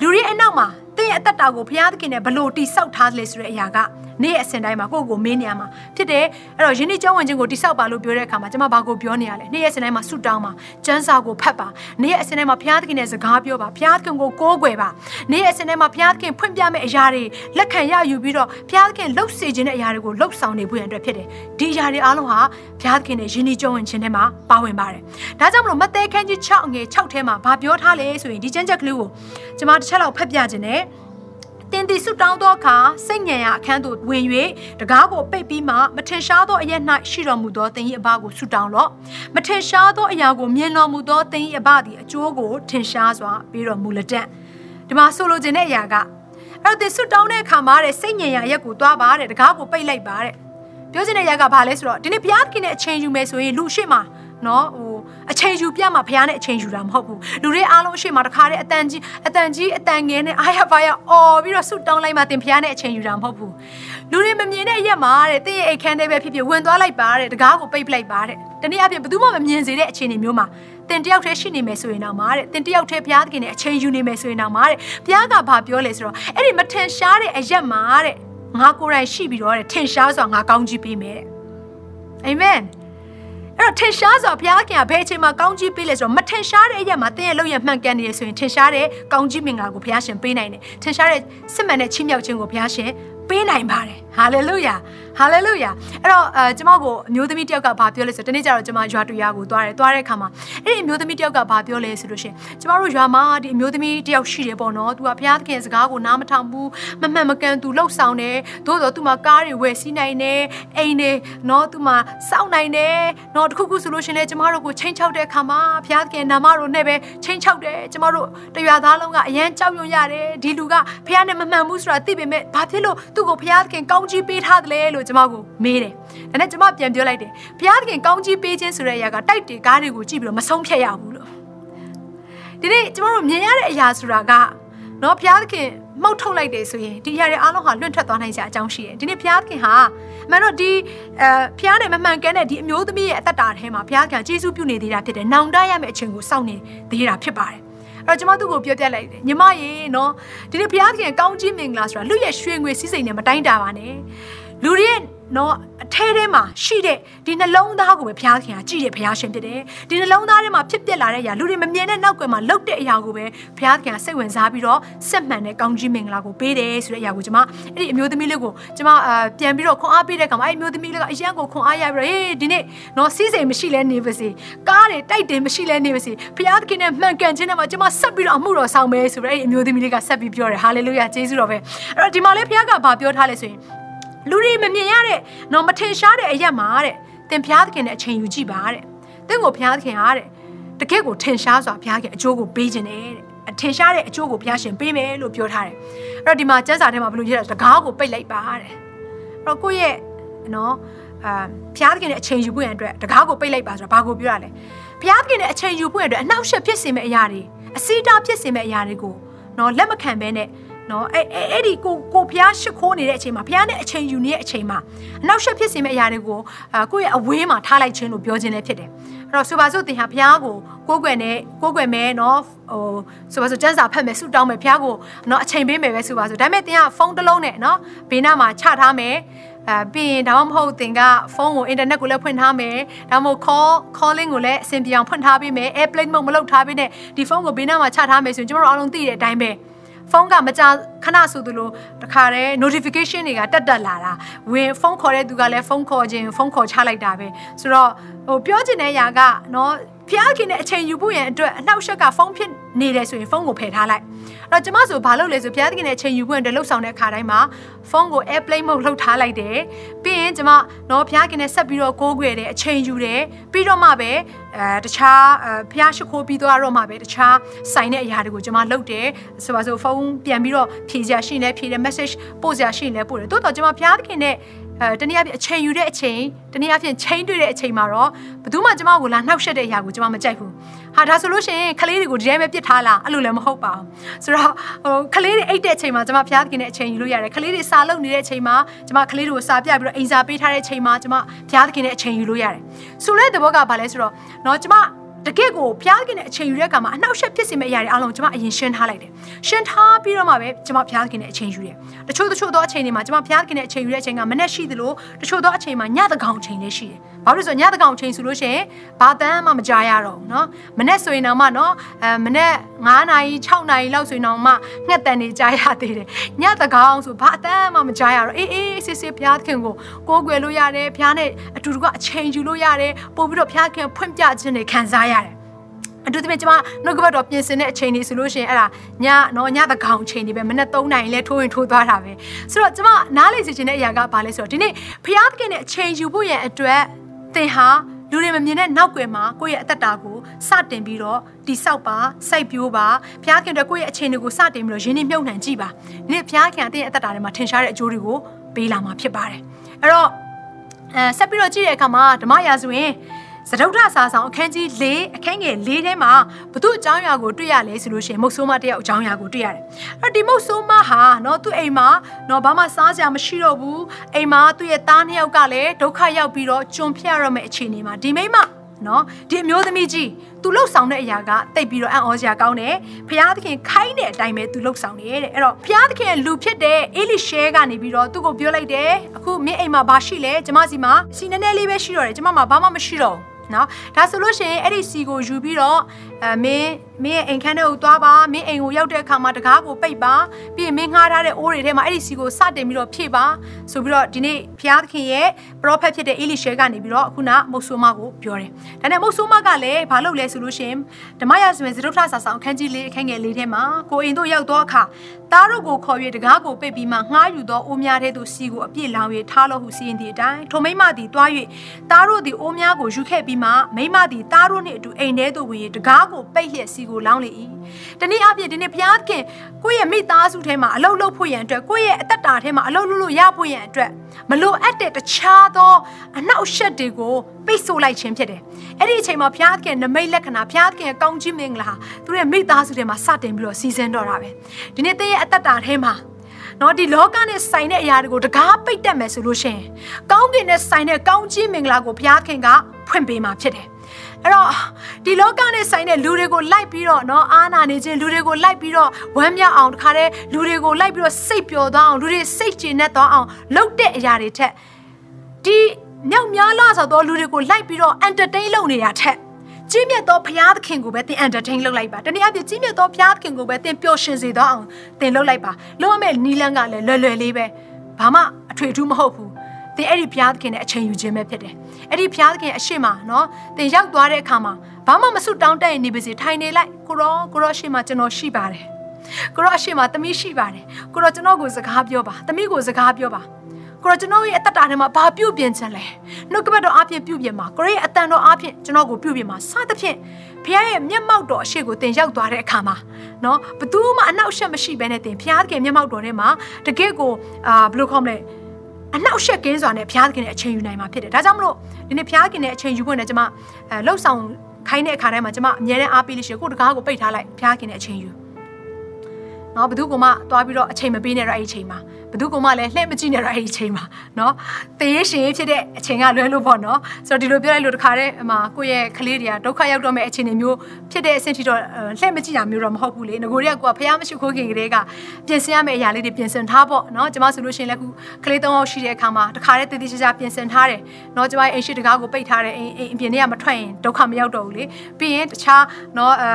လူတွေအနောက်မှာ သင်ရဲ့အသက်တာကိုဘုရားသခင်နဲ့ဘလို့တိဆောက်ထားတယ်လဲဆိုတဲ့အရာကနေ့အစဉ်တိုင်းမှာကိုယ့်ကိုမေးနေရမှာဖြစ်တယ်အဲ့တော့ယင်းနေ့ကျောင်းဝင်ခြင်းကိုတိဆောက်ပါလို့ပြောတဲ့အခါမှာကျွန်မဘာကိုပြောနေရလဲနေ့အစဉ်တိုင်းမှာဆုတောင်းပါကျမ်းစာကိုဖတ်ပါနေ့အစဉ်တိုင်းမှာဘုရားသခင်နဲ့စကားပြောပါဘုရားသခင်ကိုကိုးကွယ်ပါနေ့အစဉ်တိုင်းမှာဘုရားသခင်ဖွင့်ပြမယ့်အရာတွေလက်ခံရယူပြီးတော့ဘုရားသခင်လှုပ်စေခြင်းတဲ့အရာတွေကိုလှုပ်ဆောင်နေဖို့ရန်အတွက်ဖြစ်တယ်ဒီအရာတွေအားလုံးဟာဘုရားသခင်နဲ့ယင်းနေ့ကျောင်းဝင်ခြင်းထဲမှာပါဝင်ပါတယ်ဒါကြောင့်မလို့မဿဲခန်းကြီး6ငယ်6ထဲမှာဘာပြောထားလဲဆိုရင်ဒီကျမ်းချက်ကလေးကိုကျွန်မတစ်ချက်လောက်ဖတ်ပြခြင်းနဲ့ တင်တီဆုတောင်းသောအခါစိတ်ညံရာအခန်းသို့ဝင်၍တကားကိုပိတ်ပြီးမှမထင်ရှားသောအရက်၌ရှိတော်မူသောသင်၏အဘကိုဆုတောင်းလော့မထင်ရှားသောအရာကိုမြင်တော်မူသောသင်၏အဘသည်အကျိုးကိုထင်ရှားစွာပြီးတော်မူလက်တံဒီမှာဆိုလိုချင်တဲ့အရာကအဲ့တော့သင်ဆုတောင်းတဲ့အခါမှာတဲ့စိတ်ညံရာရက်ကိုသွားပါတဲ့တကားကိုပိတ်လိုက်ပါတဲ့ပြောချင်တဲ့အရာကဘာလဲဆိုတော့ဒီနေ့ဘုရားသခင်နဲ့အချိန်ယူမယ်ဆိုရင်လူရှိမှ နော်ဟိုအချိန်ယူပြမှာဘုရားနဲ့အချိန်ယူတာမဟုတ်ဘူးလူတွေအားလုံးအရှိမတခါတည်းအတန်ကြီးအတန်ကြီးအတန်ငယ်နဲ့အားရပါရအော်ပြီးတော့ဆုတောင်းလိုက်မှတင်ဘုရားနဲ့အချိန်ယူတာမဟုတ်ဘူးလူတွေမမြင်တဲ့အရက်မှာတဲ့တင်းရဲ့အိတ်ခမ်းတဲ့ပဲဖြစ်ဖြစ်ဝင်သွားလိုက်ပါတဲ့တကားကိုပိတ်ပလိုက်ပါတဲ့တနည်းအားဖြင့်ဘယ်သူမှမမြင်စေတဲ့အခြေအနေမျိုးမှာတင်တယောက်တည်းရှိနေမယ်ဆိုရင်တော့မာတဲ့တင်တယောက်တည်းဘုရားသခင်နဲ့အချိန်ယူနေမယ်ဆိုရင်တော့မာတဲ့ဘုရားကဘာပြောလဲဆိုတော့အဲ့ဒီမထင်ရှားတဲ့အရက်မှာတဲ့ငါကိုယ်တိုင်ရှိပြီးတော့တဲ့ထင်ရှားစွာငါကောင်းကြီးပေးမယ်တဲ့အာမင်အဲ့ တော့ထင်ရှားစွာဘုရားခင်ကဘယ်အချိန်မှာကောင်းကြီးပေးလဲဆိုတော့မထင်ရှားတဲ့အရာမှာသင်ရဲ့လုပ်ရမှန်ကန်နေရဆိုရင်ထင်ရှားတဲ့ကောင်းကြီးမင်္ဂလာကိုဘုရားရှင်ပေးနိုင်တယ်ထင်ရှားတဲ့စစ်မှန်တဲ့ချီးမြှောက်ခြင်းကိုဘုရားရှင်ပေးနိုင်ပါတယ်ဟာလေလုယာဟာလေလုယာအဲ့တော့အဲကျမကိုအမျိုးသမီးတယောက်ကဘာပြောလဲဆိုတော့ဒီနေ့ကျတော့ကျမရွာတူရွာကိုသွားတယ်သွားတဲ့အခါမှာအဲ့ဒီအမျိုးသမီးတယောက်ကဘာပြောလဲဆိုလို့ရှင်ကျမတို့ရွာမှာဒီအမျိုးသမီးတယောက်ရှိတယ်ပေါ့နော်သူကဘုရားသခင်စကားကိုနားမထောင်ဘူးမမှန်မကန်သူလှုပ်ဆောင်တယ်သို့တော့သူမှာကားတွေဝယ်စီးနိုင်တယ်အိမ်တွေနော်သူမှာစောင့်နိုင်တယ်နော်တခုခုဆိုလို့ရှင်လေကျမတို့ကိုချိန်ချောက်တဲ့အခါမှာဘုရားသခင်နာမတော်နဲ့ပဲချိန်ချောက်တယ်ကျမတို့တရွာသားလုံးကအရန်ကြောက်ရွံ့ရတယ်ဒီလူကဘုရားနဲ့မမှန်ဘူးဆိုတာသိပေမဲ့ဘာဖြစ်လို့သူ့ကိုဘုရားသခင်ကောင်းကြီးပေးထားတယ်လဲလို့ကျမကိုမေးတယ်။ဒါနဲ့ကျမပြန်ပြောလိုက်တယ်။ဘုရားသခင်ကောင်းကြီးပေးခြင်းဆိုတဲ့အရာကတိုက်တွေကားတွေကိုကြည့်ပြီးတော့မဆုံးဖြတ်ရဘူးလို့။ဒီနေ့ကျမတို့မြင်ရတဲ့အရာဆိုတာကနော်ဘုရားသခင်မှုတ်ထုတ်လိုက်တယ်ဆိုရင်ဒီအရာတွေအားလုံးဟာလွင့်ထွက်သွားနိုင်စရာအကြောင်းရှိတယ်။ဒီနေ့ဘုရားသခင်ဟာမန်တော့ဒီအဲဘုရားနဲ့မမှန်ကန်တဲ့ဒီအမျိုးသမီးရဲ့အသက်တာထဲမှာဘုရားကကျေးဇူးပြုနေသေးတာဖြစ်တယ်။နောင်တရမယ့်အချိန်ကိုစောင့်နေသေးတာဖြစ်ပါတယ်။ အဲ့တော့ကျွန်မသူ့ကိုပြောပြလိုက်တယ်ညီမရေနော်ဒီနေ့ဘုရားခင်ကောင်းကြီးမင်္ဂလာဆိုတာလူရဲ့ရွှေငွေစည်းစိမ်နဲ့မတိုင်းတာပါနဲ့လူတွေရဲ့ နော်အထဲထဲမှာရှိတဲ့ဒီနှလုံးသားကိုပဲဘုရားခင်ကကြည့်တဲ့ဘုရားရှင်ဖြစ်တယ်ဒီနှလုံးသားထဲမှာဖြစ်ပျက်လာတဲ့အရာလူတွေမမြင်တဲ့နောက်ကွယ်မှာလှုပ်တဲ့အရာကိုပဲဘုရားခင်ကစိတ်ဝင်စားပြီးတော့စက်မှန်တဲ့ကောင်းကြီးမင်္ဂလာကိုပေးတယ်ဆိုတဲ့အရာကိုကျွန်မအဲ့ဒီအမျိုးသမီးလေးကိုကျွန်မအာပြန်ပြီးတော့ခွန်အားပေးတဲ့အခါမှာအဲ့ဒီအမျိုးသမီးလေးကအရန်ကိုခွန်အားရပြီးတော့ဟေးဒီနေ့နော်စီးစိမ်မရှိလဲနေပါစေကားတွေတိုက်တယ်မရှိလဲနေပါစေဘုရားခင်နဲ့မှန်ကန်ခြင်းနဲ့မှာကျွန်မဆက်ပြီးတော့အမှုတော်ဆောင်မယ်ဆိုပြီးအဲ့ဒီအမျိုးသမီးလေးကဆက်ပြီးပြောတယ်ဟာလေလုယာကျေးဇူးတော်ပဲအဲ့တော့ဒီမှာလေဘုရားကဘာပြောထားလဲဆိုရင် လူတွေမမြင်ရတဲ့နော်မထင်ရှားတဲ့အရက်မှာတဲ့သင်ဘုရားသခင်နဲ့အချိန်ယူကြည့်ပါတဲ့သင်ကိုဘုရားသခင်ဟာတဲ့တကယ့်ကိုထင်ရှားစွာဘုရားခင်အကျိုးကိုပေးခြင်းနဲ့တဲ့ထင်ရှားတဲ့အကျိုးကိုဘုရားရှင်ပေးမယ်လို့ပြောထားတယ်အဲ့တော့ဒီမှာကျမ်းစာထဲမှာဘယ်လိုရေးလဲတကားကိုပိတ်လိုက်ပါတဲ့အဲ့တော့ကိုယ့်ရဲ့နော်အာဘုရားသခင်နဲ့အချိန်ယူဖို့ရန်အတွက်တကားကိုပိတ်လိုက်ပါဆိုတာဘာကိုပြောရလဲဘုရားသခင်နဲ့အချိန်ယူဖို့ရန်အတွက်အနှောက်အယှက်ဖြစ်စေမယ့်အရာတွေအစီတာဖြစ်စေမယ့်အရာတွေကိုနော်လက်မခံဘဲနဲ့ နော်အဲ့အဲ့ဒီကိုကိုဖျားရှ िख ိုးနေတဲ့အချိန်မှာဖျားနဲ့အချိန်ယူနေတဲ့အချိန်မှာအနောက်ရှက်ဖြစ်စေမယ့်အရာတွေကိုအာကိုယ့်ရဲ့အဝေးမှာထားလိုက်ခြင်းလို့ပြောခြင်းလည်းဖြစ်တယ်အဲ့တော့ဆိုပါစို့တင်ဟာဖျားကိုကိုးကွယ်နေကိုးကွယ်မဲနော်ဟိုဆိုပါစို့စန်းစာဖတ်မယ်ဆူတောင်းမယ်ဖျားကိုနော်အချိန်ပေးမယ်ပဲဆိုပါစို့ဒါပေမဲ့တင်ကဖုန်းတစ်လုံးနဲ့နော်ဘေးနားမှာချထားမယ်အဲပြီးရင်ဒါမှမဟုတ်တင်ကဖုန်းကိုအင်တာနက်ကိုလည်းဖွင့်ထားမယ်ဒါမှမဟုတ် call calling ကိုလည်းအဆင်ပြေအောင်ဖွင့်ထားပေးမယ် airplane mode မလုပ်ထားပေးနဲ့ဒီဖုန်းကိုဘေးနားမှာချထားမယ်ဆိုရင်ကျွန်တော်တို့အားလုံးသိတဲ့အတိုင်းပဲ ဖုန်းကမကြခဏဆိုသလိုတခါတည်း notification တွေကတက်တက်လာတာဝင်ဖုန်းခေါ်တဲ့သူကလည်းဖုန်းခေါ်ခြင်းဖုန်းခေါ်ချလိုက်တာပဲဆိုတော့ဟိုပြောချင်တဲ့အရာကเนาะ ဖဖျားခင်နဲ့အချိန်ယူဖို့ရန်အတွက်အနှောက်အယှက်ကဖုန်းဖြစ်နေတယ်ဆိုရင်ဖုန်းကိုဖယ်ထားလိုက်အဲ့တော့ကျမဆိုဘာလုပ်လဲဆိုဖျားခင်နဲ့အချိန်ယူဖို့ရန်အတွက်လှုပ်ဆောင်တဲ့အခါတိုင်းမှာဖုန်းကို airplane mode လှုပ်ထားလိုက်တယ်ပြီးရင်ကျမတော့ဖျားခင်နဲ့ဆက်ပြီးတော့ကိုးကွယ်တယ်အချိန်ယူတယ်ပြီးတော့မှပဲအဲတခြားဖျားရှိခိုးပြီးသွားတော့မှပဲတခြားဆိုင်တဲ့အရာတွေကိုကျမလုပ်တယ်ဆိုပါဆိုဖုန်းပြန်ပြီးတော့ဖြေစရာရှိရင်လည်းဖြေတယ် message ပို့စရာရှိရင်လည်းပို့တယ်တိုးတော့ကျမဖျားခင်နဲ့ အဲတနည်းအားဖြင့်အချိန်ယူတဲ့အချိန်တနည်းအားဖြင့်ချိန်တွေ့တဲ့အချိန်မှာတော့ဘယ်သူမှကျမကိုလာနှောက်ယှက်တဲ့အရာကိုကျမမကြိုက်ဘူးဟာဒါဆိုလို့ရှိရင်ကလေးတွေကိုဒီတိုင်းပဲပြစ်ထားလားအဲ့လိုလည်းမဟုတ်ပါဘူးဆိုတော့ဟိုကလေးတွေအိတ်တဲ့အချိန်မှာကျမဖျားခင်တဲ့အချိန်ယူလို့ရတယ်ကလေးတွေစာလုပ်နေတဲ့အချိန်မှာကျမကလေးတွေကိုစာပြပြီးတော့အိမ်စာပေးထားတဲ့အချိန်မှာကျမဖျားခင်တဲ့အချိန်ယူလို့ရတယ်ဆိုတဲ့သဘောကဘာလဲဆိုတော့เนาะကျမ တကယ့်ကိုဖျားခင်တဲ့အချိန်ယူတဲ့အခါမှာအနှောက်အယှက်ဖြစ်စေမယ့်အရာတွေအားလုံးကျွန်မအရင်ရှင်းထားလိုက်တယ်ရှင်းထားပြီးတော့မှပဲကျွန်မဖျားခင်တဲ့အချိန်ယူတယ်တချို့တချို့သောအချိန်တွေမှာကျွန်မဖျားခင်တဲ့အချိန်ယူတဲ့အချိန်ကမနဲ့ရှိသလိုတချို့သောအချိန်မှာညတကောင်အချိန်လည်းရှိတယ်ဘာလို့လဲဆိုညတကောင်အချိန်ဆိုလို့ရှိရင်ဘာတန်းမှမကြားရတော့ဘူးเนาะမနဲ့ဆိုရင်တော့မှเนาะအဲမနဲ့9နာရီ6နာရီလောက်ဆိုရင်တော့မှငှက်တန်နေကြားရသေးတယ်ညတကောင်ဆိုဘာအတန်းမှမကြားရတော့အေးအေးစစ်စစ်ဖျားခင်ကိုကိုးကွယ်လို့ရတယ်ဖျားနဲ့အတူတူကအချိန်ယူလို့ရတယ်ပို့ပြီးတော့ဖျားခင်ဖွင့်ပြခြင်းတွေခံစားရ ရတယ်အတူတူကျမနှုတ်ကပတ်တော်ပြင်ဆင်တဲ့အချိန်လေးဆိုလို့ရှိရင်အဲ့ဒါညနော်ညတကောင်အချိန်လေးပဲမနေ့3နိုင်လဲထိုးရင်ထိုးသွားတာပဲဆိုတော့ကျမနားလေစီခြင်းတဲ့အရာကဘာလဲဆိုတော့ဒီနေ့ဖျားသခင်နဲ့အချိန်ယူဖို့ရန်အတွက်သင်ဟာလူတွေမမြင်တဲ့နောက်ွယ်မှာကိုယ့်ရဲ့အသက်တာကိုစတင်ပြီးတော့တိဆောက်ပါစိုက်ပျိုးပါဖျားခင်တို့ကိုယ့်ရဲ့အခြေအနေကိုစတင်ပြီးတော့ရင်းနှီးမြှုပ်နှံကြည့်ပါဒီနေ့ဖျားခင်အတဲ့ရဲ့အသက်တာထဲမှာထင်ရှားတဲ့အကျိုးတွေကိုပေးလာမှာဖြစ်ပါတယ်အဲ့တော့အဲဆက်ပြီးတော့ကြည့်တဲ့အခါမှာဓမ္မရာဇဝင် စတုထစာဆောင်အခန်းကြီး၄အခန်းငယ်၄ထဲမှာဘသူအကြောင်းအရာကိုတွေ့ရလဲဆိုလို့ရှိရင်မုတ်ဆိုးမတယောက်အကြောင်းအရာကိုတွေ့ရတယ်။အဲ့ဒီမုတ်ဆိုးမဟာနော်သူ့အိမ်မှာနော်ဘာမှစားစရာမရှိတော့ဘူး။အိမ်မှာသူ့ရဲ့သားနှစ်ယောက်ကလည်းဒုက္ခရောက်ပြီးတော့ကျွန်ဖြတ်ရမယ့်အခြေအနေမှာဒီမိမနော်ဒီအမျိုးသမီးကြီးသူလှုပ်ဆောင်တဲ့အရာကတိတ်ပြီးတော့အံ့ဩစရာကောင်းတယ်။ဖျားသခင်ခိုင်းတဲ့အတိုင်းပဲသူလှုပ်ဆောင်တယ်တဲ့။အဲ့တော့ဖျားသခင်လူဖြစ်တဲ့အေလိရှဲကနေပြီးတော့သူ့ကိုပြောလိုက်တယ်။အခုမင်းအိမ်မှာဘာရှိလဲ။ကျမစီမှာစီနည်းနည်းလေးပဲရှိတော့တယ်။ကျမမှာဘာမှမရှိတော့ဘူး။ နော်ဒါဆိုလို့ရှိရင်အဲ့ဒီစီကိုယူပြီးတော့ အဲမင်းမင်းရဲ့အိမ်ခန်းထဲကိုသွားပါမင်းအိမ်ကိုရောက်တဲ့အခါမှာတကားကိုပိတ်ပါပြီးရင်မင်းငှားထားတဲ့အိုးတွေထဲမှာအဲ့ဒီစီကိုစတင်ပြီးတော့ဖြည့်ပါဆိုပြီးတော့ဒီနေ့ဘုရားသခင်ရဲ့ပရောဖက်ဖြစ်တဲ့အေလိရှဲကနေပြီးတော့ခုနမုတ်ဆိုးမကိုပြောတယ်ဒါနဲ့မုတ်ဆိုးမကလည်းဘာလုပ်လဲဆိုလို့ရှိရင်ဓမ္မရာဇဝင်ဇရုထဆာဆောင်အခန်းကြီးလေးအခန်းငယ်လေးထဲမှာကိုအိမ်တို့ရောက်တော့အခါသားတို့ကိုခေါ်၍တကားကိုပိတ်ပြီးမှငှားယူသောအိုးများတဲ့သူစီကိုအပြည့်လောင်၍ထားလို့ဟုစီရင်သည့်အတိုင်းထိုမိမသည်တွား၍သားတို့သည်အိုးများကိုယူခဲ့ပြီးမှမိမသည်သားတို့နှင့်အတူအိမ်ထဲသို့ဝင်၍တကားကိုပိတ်လျက်စီကိုလောင်းလေ၏တနည်းအားဖြင့်ဒီနေ့ဘုရားခင်ကိုယ့်ရဲ့မိသားစုထဲမှာအလုပ်လုပ်ဖို့ရန်အတွက်ကိုယ့်ရဲ့အသက်တာထဲမှာအလုပ်လုပ်လို့ရဖို့ရန်အတွက်မလိုအပ်တဲ့တခြားသောအနှောက်အယှက်တွေကိုပိတ်ဆို့လိုက်ခြင်းဖြစ်တယ်အဲ့ဒီအချိန်မှာဘုရားခင်နမိတ်လက္ခဏာဘုရားခင်ရဲ့ကောင်းကြီးမင်္ဂလာသူရဲ့မိသားစုထဲမှာစတင်ပြီးတော့စီစဉ်တော့တာပဲဒီနေ့တည့်ရဲ့အသက်တာထဲမှာနော်ဒီလောကနဲ့ဆိုင်တဲ့အရာတွေကိုတကားပိတ်တတ်မယ်ဆိုလို့ရှိရင်ကောင်းကင်နဲ့ဆိုင်တဲ့ကောင်းကြီးမင်္ဂလာကိုဘုရားခင်က ဖွင့်ပေးမှာဖြစ်တယ်အဲ့တော့ဒီလောကနဲ့ဆိုင်တဲ့လူတွေကိုလိုက်ပြီးတော့เนาะအာနာနေခြင်းလူတွေကိုလိုက်ပြီးတော့ဝမ်းမြောက်အောင်တခါတည်းလူတွေကိုလိုက်ပြီးတော့စိတ်ပျော်သွားအောင်လူတွေစိတ်ကျေနပ်သွားအောင်လုပ်တဲ့အရာတွေထက်ဒီမြောက်များလားဆိုတော့လူတွေကိုလိုက်ပြီးတော့ entertain လုပ်နေတာထက်ကြီးမြတ်သောဘုရားသခင်ကိုပဲသင် entertain လုပ်လိုက်ပါတနည်းအားဖြင့်ကြီးမြတ်သောဘုရားသခင်ကိုပဲသင်ပျော်ရွှင်စေသွားအောင်သင်လုပ်လိုက်ပါလုပ်ရမယ့်နီလန်းကလည်းလွယ်လွယ်လေးပဲဘာမှအထွေထူးမဟုတ်ဘူး သင်အဲ့ဒီဘုရားသခင်နဲ့အချိန်ယူခြင်းပဲဖြစ်တယ်အဲ့ဒီဘုရားသခင်အရှိမနော်သင်ရောက်သွားတဲ့အခါမှာဘာမှမစွတောင်းတတ်ရင်နေပါစေထိုင်နေလိုက်ကိုရောကိုရောအရှိမကျွန်တော်ရှိပါတယ်ကိုရောအရှိမသမီးရှိပါတယ်ကိုရောကျွန်တော်ကိုစကားပြောပါသမီးကိုစကားပြောပါကိုရောကျွန်တော်ရဲ့အသက်တာထဲမှာဘာပြုတ်ပြင်ချင်လဲနှုတ်ကပတ်တော်အပြင်ပြုတ်ပြင်မှာကိုရောရဲ့အတန်တော်အပြင်ကျွန်တော်ကိုပြုတ်ပြင်မှာစသဖြင့်ဖခင်ရဲ့မျက်မှောက်တော်အရှိကိုတင်ရောက်သွားတဲ့အခါမှာနော်ဘသူမှအနောက်ရှက်မရှိဘဲနဲ့တင်ဖခင်မျက်မှောက်တော်ထဲမှာတကယ့်ကိုအာဘယ်လိုခေါ်မလဲ အနှောက်ယှက်ကင်းစွာနဲ့ဘုရားသခင်ရဲ့အချိန်ယူနိုင်မှာဖြစ်တယ်။ဒါကြောင့်မလို့ဒီနေ့ဘုရားသခင်ရဲ့အချိန်ယူဖို့နဲ့ကျွန်မအဲလှုပ်ဆောင်ခိုင်းတဲ့အခါတိုင်းမှာကျွန်မအမြဲတမ်းအားပေးလို့ရှိရင်ကိုယ်တကားကိုပိတ်ထားလိုက်ဘုရားသခင်ရဲ့အချိန်ယူ။နော်ဘယ်သူကမှသွားပြီးတော့အချိန်မပေးနဲ့တော့အဲ့ဒီအချိန်မှာ ဘသူကမှလည်းလှည့်မကြည့်နဲ့တော့အဲ့ဒီအချိန်မှာနော်တရေရှင်ဖြစ်တဲ့အချိန်ကလွဲလို့ပေါ့နော်ဆိုတော့ဒီလိုပြောလိုက်လို့တခါတည်းအမကိုယ့်ရဲ့ကလေးတွေကဒုက္ခရောက်တော့မဲ့အချိန်တွေမျိုးဖြစ်တဲ့အဆင့်ထိတော့လှည့်မကြည့်တာမျိုးတော့မဟုတ်ဘူးလေငကိုတွေကကိုကဖះမရှိခိုးခင်ကလေးကပြင်ဆင်ရမယ့်အရာလေးတွေပြင်ဆင်ထားပေါ့နော်ကျမဆိုလို့ရှိရင်လည်းခုကလေး၃ယောက်ရှိတဲ့အခါမှာတခါတည်းတည်တည်ချာချာပြင်ဆင်ထားတယ်နော်ကျမရဲ့အိမ်ရှိတကားကိုပိတ်ထားတယ်အိမ်အိမ်အပြင်ထဲကမထွက်ရင်ဒုက္ခမရောက်တော့ဘူးလေပြီးရင်တခြားနော်အဲ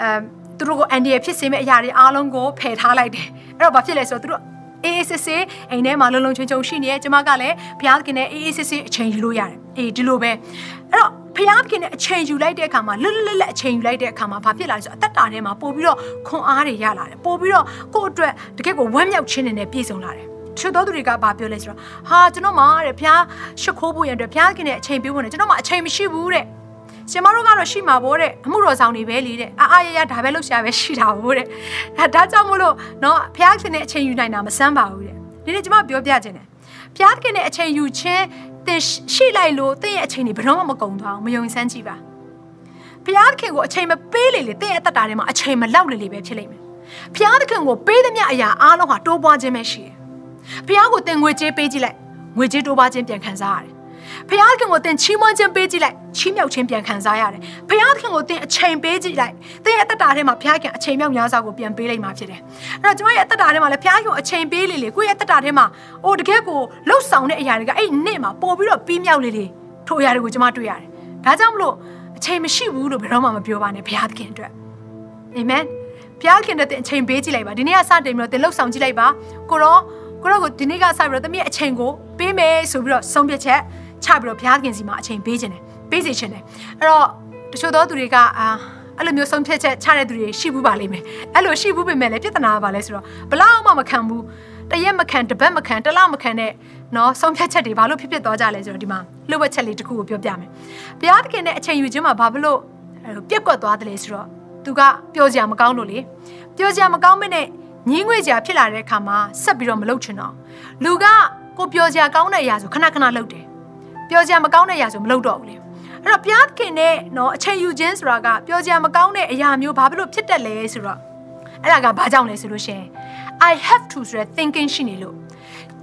အဲသူတို့ကိုအန်ဒီရဖြစ်စေမယ့်အရာတွေအားလုံးကိုဖယ်ထားလိုက်တယ်အဲ့တော့ဘာဖြစ်လဲဆိုတော့သူတို့ အေးအေးစစ်စစ်အိမ်ထဲမှာလုံလုံချုံချုံရှိနေရဲ့ကျမကလည်းဘုရားသခင်နဲ့အေးအေးစစ်စစ်အချိန်ယူလို့ရတယ်အေးဒီလိုပဲအဲ့တော့ဖះခင်နဲ့အချိန်ယူလိုက်တဲ့အခါမှာလွတ်လွတ်လပ်လပ်အချိန်ယူလိုက်တဲ့အခါမှာဘာဖြစ်လာလဲဆိုတော့အသက်တာထဲမှာပို့ပြီးတော့ခွန်အားတွေရလာတယ်ပို့ပြီးတော့ကိုယ့်အတွက်တကယ့်ကိုဝမ်းမြောက်ခြင်းတွေနဲ့ပြည့်စုံလာတယ်ချွတ်တော်သူတွေကဘာပြောလဲဆိုတော့ဟာကျွန်တော်မှတဲ့ဖះရှ िख ိုးဖို့ရတဲ့ဖះခင်နဲ့အချိန်ပေးဖို့နဲ့ကျွန်တော်မှအချိန်မရှိဘူးတဲ့ ရှင်မတို့ကတော့ရှိမှာပေါ့တဲ့အမှုတော်ဆောင်တွေပဲလေတဲ့အာအာရရဒါပဲလုပ်ရှာပဲရှိတာဘူးတဲ့ဒါဒါကြောင့်မို့လို့နော်ဖះခင်နဲ့အချိန်ယူနိုင်တာမစမ်းပါဘူးတဲ့ဒီနေ့ကျွန်မပြောပြခြင်းတယ်ဖះခင်နဲ့အချိန်ယူခြင်းတင်ရှိလိုက်လို့တင့်ရဲ့အချိန်တွေဘယ်တော့မှမကုန်သွားအောင်မယုံစမ်းကြည့်ပါဘုရားသခင်ကိုအချိန်မပေးလေလေတင့်ရဲ့အသက်တာထဲမှာအချိန်မလောက်လေလေပဲဖြစ်လိမ့်မယ်ဘုရားသခင်ကိုပေးသမျှအရာအားလုံးဟာတိုးပွားခြင်းပဲရှိတယ်ဘုရားကိုတင်ငွေကြေးပေးကြည့်လိုက်ငွေကြေးတိုးပွားခြင်းပြန်ခံစားရတယ် ဖခင်ခင်ကိုတင်ချီးမွမ်းခြင်းပေးကြည့်လိုက်ချီးမြှောက်ခြင်းပြန်ခံစားရတယ်ဖခင်ခင်ကိုတင်အချိန်ပေးကြည့်လိုက်တင်ရဲ့အသက်တာထဲမှာဖခင်ခင်အချိန်မြောက်များစွာကိုပြန်ပေးလိုက်မှာဖြစ်တယ်အဲ့တော့ကျွန်မရဲ့အသက်တာထဲမှာလည်းဖခင်ခင်အချိန်ပေးလေလေကိုယ့်ရဲ့အသက်တာထဲမှာအိုတကယ်ကိုလှုပ်ဆောင်တဲ့အရာတွေကအဲ့နေ့မှာပို့ပြီးတော့ပြီးမြောက်လေလေထိုအရာတွေကိုကျွန်မတွေ့ရတယ်ဒါကြောင့်မလို့အချိန်မရှိဘူးလို့ဘယ်တော့မှမပြောပါနဲ့ဖခင်ခင်အတွက်အာမင်ဖခင်ခင်တဲ့တင်အချိန်ပေးကြည့်လိုက်ပါဒီနေ့ကစတင်ပြီးတော့တင်လှုပ်ဆောင်ကြည့်လိုက်ပါကိုရောကိုရောကိုဒီနေ့ကစပြီးတော့တမီးအချိန်ကိုပေးမယ်ဆိုပြီးတော့ဆုံးဖြတ်ချက် ချပြီးတော့ဘုရားခင်စီမှာအချိန်ပေးခြင်းတယ်ပေးစီခြင်းတယ်အဲ့တော့တချို့သောသူတွေကအာအဲ့လိုမျိုးဆုံးဖြတ်ချက်ချတဲ့သူတွေရှိဘူးပါလိမ့်မယ်အဲ့လိုရှိဘူးပေမဲ့လည်းပြဿနာကပါလဲဆိုတော့ဘလောက်မှမခံဘူးတရက်မခံတပတ်မခံတလမခံတဲ့နော်ဆုံးဖြတ်ချက်တွေဘာလို့ဖြစ်ဖြစ်သွားကြလဲဆိုတော့ဒီမှာလှုပ်ဝက်ချက်လေးတစ်ခုကိုပြောပြမယ်ဘုရားသခင်နဲ့အချိန်ယူခြင်းမှာဘာလို့ပြက်ကွက်သွားတယ်လဲဆိုတော့သူကပြောစရာမကောင်းလို့လေပြောစရာမကောင်းမနဲ့ညင်းငွေစရာဖြစ်လာတဲ့အခါမှာဆက်ပြီးတော့မလုပ်ချင်တော့လူကကိုပြောစရာကောင်းတဲ့အရာဆိုခဏခဏလုပ်တယ် ပြောကြမကောင်းတဲ့အရာဆိုမလုပ်တော့ဘူးလေအဲ့တော့ဘုရားခင်နဲ့နော်အချိန်ယူခြင်းဆိုတာကပြောကြမကောင်းတဲ့အရာမျိုးဘာဖြစ်လို့ဖြစ်တတ်လဲဆိုတော့အဲ့ဒါကဘာကြောင့်လဲဆိုလို့ရှင် I have to ဆိုတဲ့ thinking ရှိနေလို့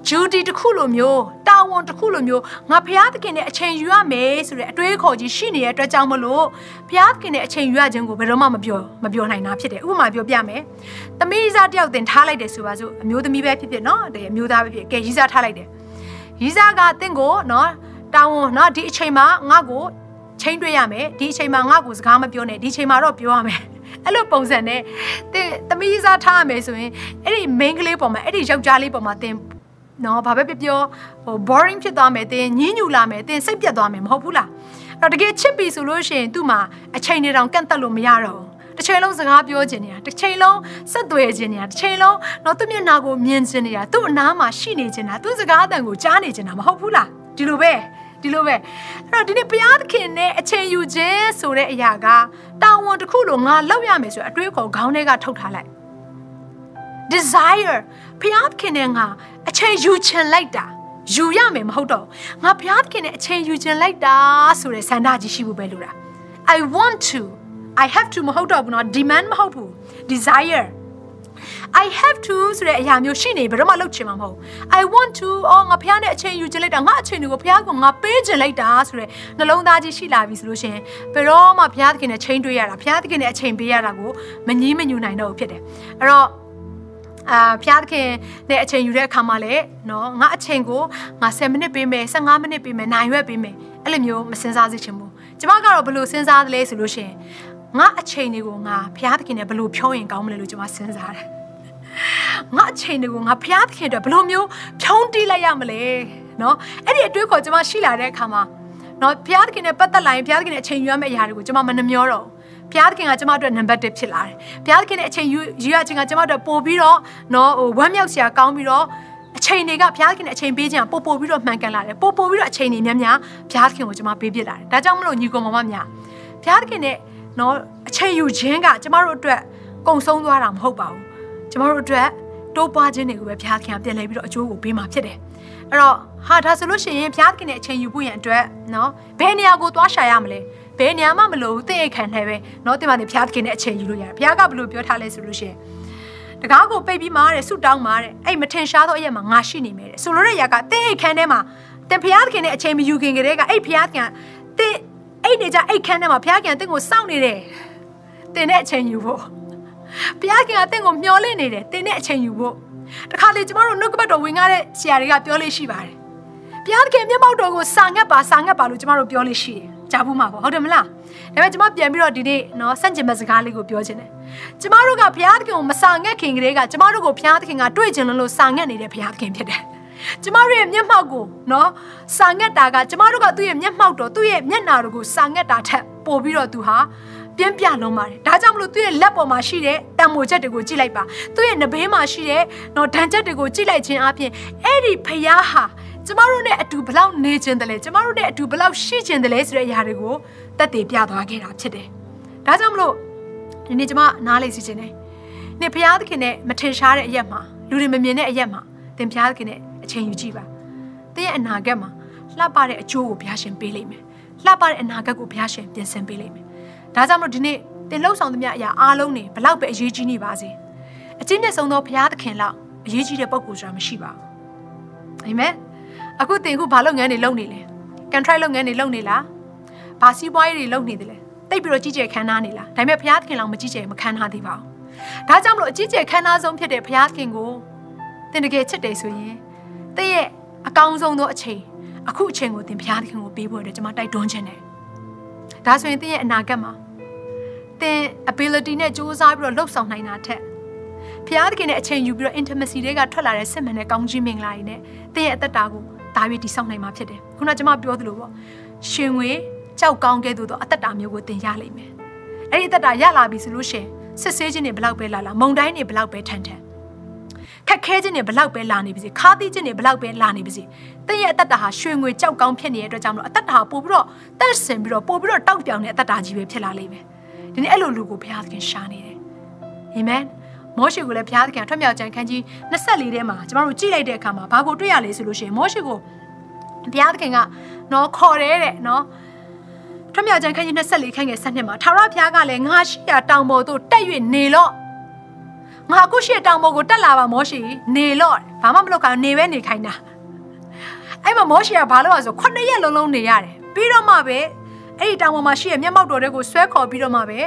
duty တစ်ခုလိုမျိုးတာဝန်တစ်ခုလိုမျိုးငါဘုရားသခင်နဲ့အချိန်ယူရမယ်ဆိုတဲ့အတွေးခေါ်ကြီးရှိနေတဲ့အတွက်ကြောင့်မလို့ဘုရားသခင်နဲ့အချိန်ယူရခြင်းကိုဘယ်တော့မှမပြောမပြောနိုင်တာဖြစ်တယ်ဥပမာပြောပြမယ်။သမီးစားတယောက်တင်ထားလိုက်တယ်ဆိုပါစို့အမျိုးသမီးပဲဖြစ်ဖြစ်နော်တကယ်အမျိုးသားပဲဖြစ်ကဲရီးစားထားလိုက်တယ်။ရီးစားကတင့်ကိုနော် တောင်းဝန်နော်ဒီအချိန်မှာငါ့ကိုချိန်တွေ့ရမယ်ဒီအချိန်မှာငါ့ကိုစကားမပြောနဲ့ဒီအချိန်မှာတော့ပြောရမယ်အဲ့လိုပုံစံနဲ့တင်သမီးစားထားရမယ်ဆိုရင်အဲ့ဒီ main ကလေးပေါ်မှာအဲ့ဒီယောက်ျားလေးပေါ်မှာတင်နော်ဘာပဲပြောပြောဟို boring ဖြစ်သွားမယ်တင်ညင်းညူလာမယ်တင်စိတ်ပြတ်သွားမယ်မဟုတ်ဘူးလားအဲ့တော့တကယ်ချစ်ပြီဆိုလို့ရှိရင်သူ့မှာအချိန်တွေတောင်ကန့်သက်လို့မရတော့ဘူးတစ်ချိန်လုံးစကားပြောခြင်းနေတာတစ်ချိန်လုံးဆက်သွယ်ခြင်းနေတာတစ်ချိန်လုံးတော့သူ့မျက်နှာကိုမြင်ခြင်းနေတာသူ့အနားမှာရှိနေခြင်းတာသူ့စကားအတန်ကိုကြားနေခြင်းတာမဟုတ်ဘူးလား ဒီလိုပဲဒီလိုပဲအဲ့တော့ဒီနေ့ဘုရားသခင်နဲ့အချိန်ယူခြင်းဆိုတဲ့အရာကတာဝန်တစ်ခုလိုငါလောက်ရမယ်ဆိုအတွေးခေါ်ခေါင်းထဲကထုတ်ထားလိုက် desire ဘုရားသခင်နဲ့ငါအချိန်ယူချင်လိုက်တာယူရမယ်မဟုတ်တော့ငါဘုရားသခင်နဲ့အချိန်ယူချင်လိုက်တာဆိုတဲ့ဆန္ဒကြီးရှိဖို့ပဲလိုတာ I want to I have to မဟုတ်တော့ဘူးနော် demand မဟုတ်ဘူး desire I have to ဆိုတဲ့အရာမျိုးရှိနေဘယ်တော့မှလုပ်ချင်မှာမဟုတ် I want to အော်ငါဖះနဲ့အချိန်ယူချင်လိုက်တာငါအချိန်တွေကိုဖះကငါပေးချင်လိုက်တာဆိုတဲ့နှလုံးသားကြီးရှိလာပြီဆိုလို့ရှင်ဘယ်တော့မှဖះသခင်နဲ့ချိန်တွေ့ရတာဖះသခင်နဲ့အချိန်ပေးရတာကိုမငြီးမညူနိုင်တော့ဘူးဖြစ်တယ်အဲ့တော့အာဖျားသခင်နဲ့အချိန်ယူတဲ့အခါမှာလည်းနော်ငါအချိန်ကိုငါ10မိနစ်ပေးမယ်15မိနစ်ပေးမယ်နိုင်ရွက်ပေးမယ်အဲ့လိုမျိုးမစင်စားစေချင်ဘူးကျမကတော့ဘယ်လိုစဉ်းစားသလဲဆိုလို့ရှိရင်ငါအချိန်တွေကိုငါဖျားသခင်နဲ့ဘယ်လိုဖြောရင်ကောင်းမလဲလို့ကျမစဉ်းစားတယ် ငါအချိန်တွေကိုငါဖျားသခင်အတွက်ဘယ်လိုမျိုးဖြုံးတီးလိုက်ရမလဲနော်အဲ့ဒီအတွေးခေါ်ကျွန်မရှိလာတဲ့အခါမှာနော်ဖျားသခင်နဲ့ပတ်သက်လာရင်ဖျားသခင်နဲ့အချိန်ယူရမယ့်အရာတွေကိုကျွန်မမနှမျောတော့ဘုရားသခင်ကကျွန်မတို့နံပါတ်1ဖြစ်လာတယ်။ဘုရားသခင်ရဲ့အချိန်ယူယူရခြင်းကကျွန်မတို့ပို့ပြီးတော့နော်ဟိုဝမ်းမြောက်စရာကောင်းပြီးတော့အချိန်တွေကဘုရားသခင်ရဲ့အချိန်ပေးခြင်းပို့ပို့ပြီးတော့မှန်ကန်လာတယ်။ပို့ပို့ပြီးတော့အချိန်တွေများများဘုရားသခင်ကိုကျွန်မပေးပြစ်လာတယ်။ဒါကြောင့်မလို့ညီကောင်မမများဘုရားသခင်ရဲ့နော်အချိန်ယူခြင်းကကျွန်မတို့အတွက်ကုံဆုံးသွားတာမဟုတ်ပါဘူး ကျွန်မတို့အတွက်တိုးပွားခြင်းတွေကိုပဲဘုရားခင်ကပြန်လဲပြီးတော့အကျိုးကိုပေးမှာဖြစ်တယ်အဲ့တော့ဟာဒါဆိုလို့ရှိရင်ဘုရားခင်နဲ့အချိန်ယူဖို့ရန်အတွက်နော်ဘယ်နေရာကိုသွားရှာရမလဲဘယ်နေရာမှမလို့သိအိတ်ခံနေပဲနော်တင်ပါနေဘုရားခင်နဲ့အချိန်ယူလို့ရတယ်ဘုရားကဘလို့ပြောထားလဲဆိုလို့ရှိရင်တကားကိုပိတ်ပြီးမားတယ်ဆူတောင်းမားတယ်အဲ့မထင်ရှားသောအရက်မှာငါရှိနေမယ်တဲ့ဆိုလိုတဲ့ຢာကသိအိတ်ခံထဲမှာတင်ဘုရားခင်နဲ့အချိန်မယူခင်ကတည်းကအဲ့ဘုရားခင်ကတင်အိတ်နေကြအိတ်ခန်းထဲမှာဘုရားခင်တင့်ကိုစောင့်နေတယ်တင်တဲ့အချိန်ယူဖို့ ဘုရားခင်ကတင့်ကိုမျောလင့်နေတယ်တင်းတဲ့အချိန်ယူဖို့တခါလေကျမတို့နှုတ်ကပတ်တော်ဝင်ကားတဲ့ဆရာတွေကပြောလို့ရှိပါတယ်ဘုရားခင်မျက်မှောက်တော်ကိုစာငတ်ပါစာငတ်ပါလို့ကျမတို့ပြောလို့ရှိတယ်ကြားဘူးမှာပေါ့ဟုတ်တယ်မလားဒါပေမဲ့ကျမပြန်ပြီးတော့ဒီနေ့နော်စန့်ကျင်မဲ့စကားလေးကိုပြောချင်တယ်ကျမတို့ကဘုရားသခင်ကိုမစာငတ်ခင်ကလေးကကျမတို့ကိုဘုရားသခင်ကတွေ့ချင်လို့စာငတ်နေတဲ့ဘုရားသခင်ဖြစ်တယ်ကျမတို့ရဲ့မျက်မှောက်ကိုနော်စာငတ်တာကကျမတို့ကသူ့ရဲ့မျက်မှောက်တော့သူ့ရဲ့မျက်နာတို့ကိုစာငတ်တာထက်ပို့ပြီးတော့သူဟာ ပြင်းပြလုံးပါတယ်ဒါကြောင့်မလို့သူ့ရဲ့လက်ပေါ်မှာရှိတဲ့တံမိုချက်တွေကိုကြည့်လိုက်ပါသူ့ရဲ့နဘေးမှာရှိတဲ့နော်ဒဏ်ချက်တွေကိုကြည့်လိုက်ခြင်းအပြင်အဲ့ဒီဖျားဟာကျမတို့နဲ့အတူဘလောက်နေခြင်းတလဲကျမတို့နဲ့အတူဘလောက်ရှိခြင်းတလဲဆိုတဲ့အရာတွေကိုတက်တည်ပြသွားခဲ့တာဖြစ်တယ်ဒါကြောင့်မလို့ဒီနေ့ကျမနားလေစီခြင်းနဲ့နေဖျားသခင်နဲ့မထင်ရှားတဲ့အရက်မှာလူတွေမမြင်တဲ့အရက်မှာသင်ဖျားသခင်နဲ့အချိန်ယူကြည့်ပါသင်ရဲ့အနာဂတ်မှာလှပတဲ့အကျိုးကိုဘုရားရှင်ပေးလိမ့်မယ်လှပတဲ့အနာဂတ်ကိုဘုရားရှင်ပြင်ဆင်ပေးလိမ့်မယ် ဒါကြောင့်မလို့ဒီနေ့သင်လှုပ်ဆောင်သမျှအရာအားလုံးနေဘလောက်ပဲအရေးကြီးနေပါစေအချင်းမြတ်ဆုံးသောဘုရားသခင်လောက်အရေးကြီးတဲ့ပုံကိုဆိုတာမရှိပါဘူးအာမင်အခုသင်ခုဘာလုပ်ငန်းတွေလုပ်နေလဲကန်ထရိုက်လုပ်ငန်းတွေလုပ်နေလားဘာစီးပွားရေးတွေလုပ်နေတယ်လဲတိတ်ပြီးတော့ကြီးကျယ်ခမ်းနားနေလားဒါပေမဲ့ဘုရားသခင်လောက်မကြီးကျယ်မခမ်းနားသေးပါဘူးဒါကြောင့်မလို့အကြီးကျယ်ခမ်းနားဆုံးဖြစ်တဲ့ဘုရားသခင်ကိုသင်တကယ်ချစ်တယ်ဆိုရင်သင်ရဲ့အကောင်းဆုံးသောအချိန်အခုအချိန်ကိုသင်ဘုရားသခင်ကိုပေးဖို့အတွက်ကျွန်မတိုက်တွန်းခြင်းတယ်ဒါဆိုရင်သင်ရဲ့အနာဂတ်မှာ သင် ability နဲ့စူးစမ်းပြီးတော့လှုပ်ဆောင်နိုင်တာထက်ဘုရားသခင်နဲ့အချိန်ယူပြီးတော့ intimacy တွေကထွက်လာတဲ့စစ်မှန်တဲ့ကောင်းချီးမင်္ဂလာတွေနဲ့သင်ရဲ့အသက်တာကိုဒါပြီးတည်ဆောက်နိုင်မှာဖြစ်တယ်ခုနကကျွန်မပြောသလိုပေါ့ရှင်ငွေကြောက်ကောင်းကဲ့သို့သောအသက်တာမျိုးကိုသင်ရလိမ့်မယ်အဲ့ဒီအသက်တာရလာပြီဆိုလို့ရှိရင်စစ်ဆေးခြင်းတွေဘလောက်ပဲလာလာမုံတိုင်းတွေဘလောက်ပဲထန်ထန်ခက်ခဲခြင်းတွေဘလောက်ပဲလာနေပါစေခါးသီးခြင်းတွေဘလောက်ပဲလာနေပါစေတင့်ရဲ့အသက်တာဟာရွှေငွေကြောက်ကောင်းဖြစ်နေတဲ့အတွက်ကြောင့်မလို့အသက်တာဟာပို့ပြီးတော့တက်ဆင်ပြီးတော့ပို့ပြီးတော့တောက်ပြောင်တဲ့အသက်တာကြီးပဲဖြစ်လာလိမ့်မယ် ဒီနေ့အဲ့လိုလူကိုဘုရားသခင်ရှာနေတယ်အာမင်မောရှေကိုလည်းဘုရားသခင်ထွက်မြောက်ကြံခန်းကြီး24ထဲမှာကျမတို့ကြည့်လိုက်တဲ့အခါမှာဘာကိုတွေ့ရလဲဆိုလို့ရှိရင်မောရှေကိုဘုရားသခင်ကနော်ခေါ်တယ်တဲ့နော်ထွမြောက်ကျန်ခန်းကြီး24ခန်းငယ်7မှာထာဝရဘုရားကလည်းငါရှိရာတောင်ပေါ်သို့တက်၍နေလော့ငါအခုရှိရာတောင်ပေါ်ကိုတက်လာပါမောရှိနေလော့ဘာမှမလုပ်ခိုင်းနေပဲနေခိုင်းတာအဲ့မှာမောရှိကဘာလို့လဲဆို9ရက်လုံးလုံးနေရတယ်ပြီးတော့မှပဲ အဲ့ဒီတောင်ပေါ်မှာရှိရမျက်မှောက်တော်တွေကိုဆွဲခေါ်ပြီးတော့မှပဲ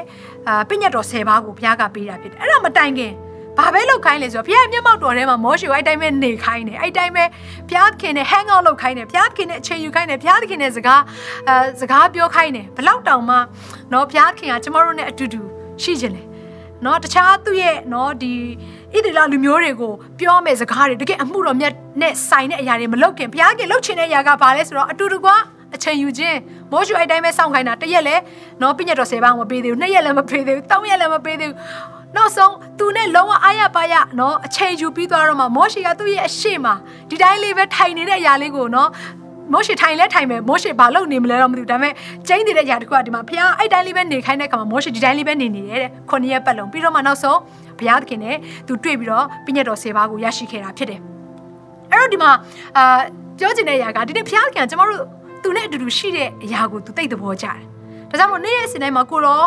အာပြည့်ညတ်တော်10ပါးကိုဘုရားကပေးတာဖြစ်တယ်အဲ့ဒါမတိုင်ခင်ဘာပဲလုပ်ခိုင်းလဲဆိုတော့ဘုရားမျက်မှောက်တော်ထဲမှာမောရှေကိုအဲ့တိုင်းပဲနေခိုင်းတယ်အဲ့တိုင်းပဲဘုရားခင်နဲ့ hang out လုပ်ခိုင်းတယ်ဘုရားခင်နဲ့အချိန်ယူခိုင်းတယ်ဘုရားခင်နဲ့စကားအဲစကားပြောခိုင်းတယ်ဘလောက်တောင်မှเนาะဘုရားခင်ကကျမတို့နဲ့အတူတူရှိခြင်းလေเนาะတခြားသူ့ရဲ့เนาะဒီဣသရေလလူမျိုးတွေကိုပြောမယ်စကားတွေတကယ်အမှုတော်မြတ်နဲ့ဆိုင်တဲ့အရာတွေမလုပ်ခင်ဘုရားခင်လုပ်ချင်တဲ့အရာကဘာလဲဆိုတော့အတူတူက အချိန်ယူခြင်းမိုးရွှေအတိုင်းပဲစောင့်ခိုင်းတာတစ်ရက်လဲနော်ပြည့်ညတ်တော်၁၀ပါးမပေးသေးဘူးနှစ်ရက်လည်းမပေးသေးဘူးသုံးရက်လည်းမပေးသေးဘူးနောက်ဆုံးသူနဲ့လုံးဝအားရပါရနော်အချိန်ယူပြီးသွားတော့မှမောရှိကသူ့ရဲ့အရှိမဒီတိုင်းလေးပဲထိုင်နေတဲ့အရာလေးကိုနော်မောရှိထိုင်လဲထိုင်မယ်မောရှိဘာလုပ်နေမလဲတော့မသိဘူးဒါပေမဲ့ကျင်းနေတဲ့ຢာတခုကဒီမှာဘုရားအဲ့တိုင်းလေးပဲနေခိုင်းတဲ့ခါမှာမောရှိဒီတိုင်းလေးပဲနေနေတယ်တဲ့ခုနှစ်ရက်ပတ်လုံးပြီးတော့မှနောက်ဆုံးဘုရားသခင်နဲ့သူတွေ့ပြီးတော့ပြည့်ညတ်တော်၁၀ပါးကိုရရှိခဲ့တာဖြစ်တယ်အဲ့တော့ဒီမှာအာပြောချင်တဲ့အရာကဒီနေ့ဘုရားသခင်ကကျမတို့ သူနဲ့အတူတူရှိတဲ့အရာကိုသူသိတဲ့ဘောကြတယ်။ဒါကြောင့်မို့နေ့ရက်အစဉ်တိုင်းမှာကိုရော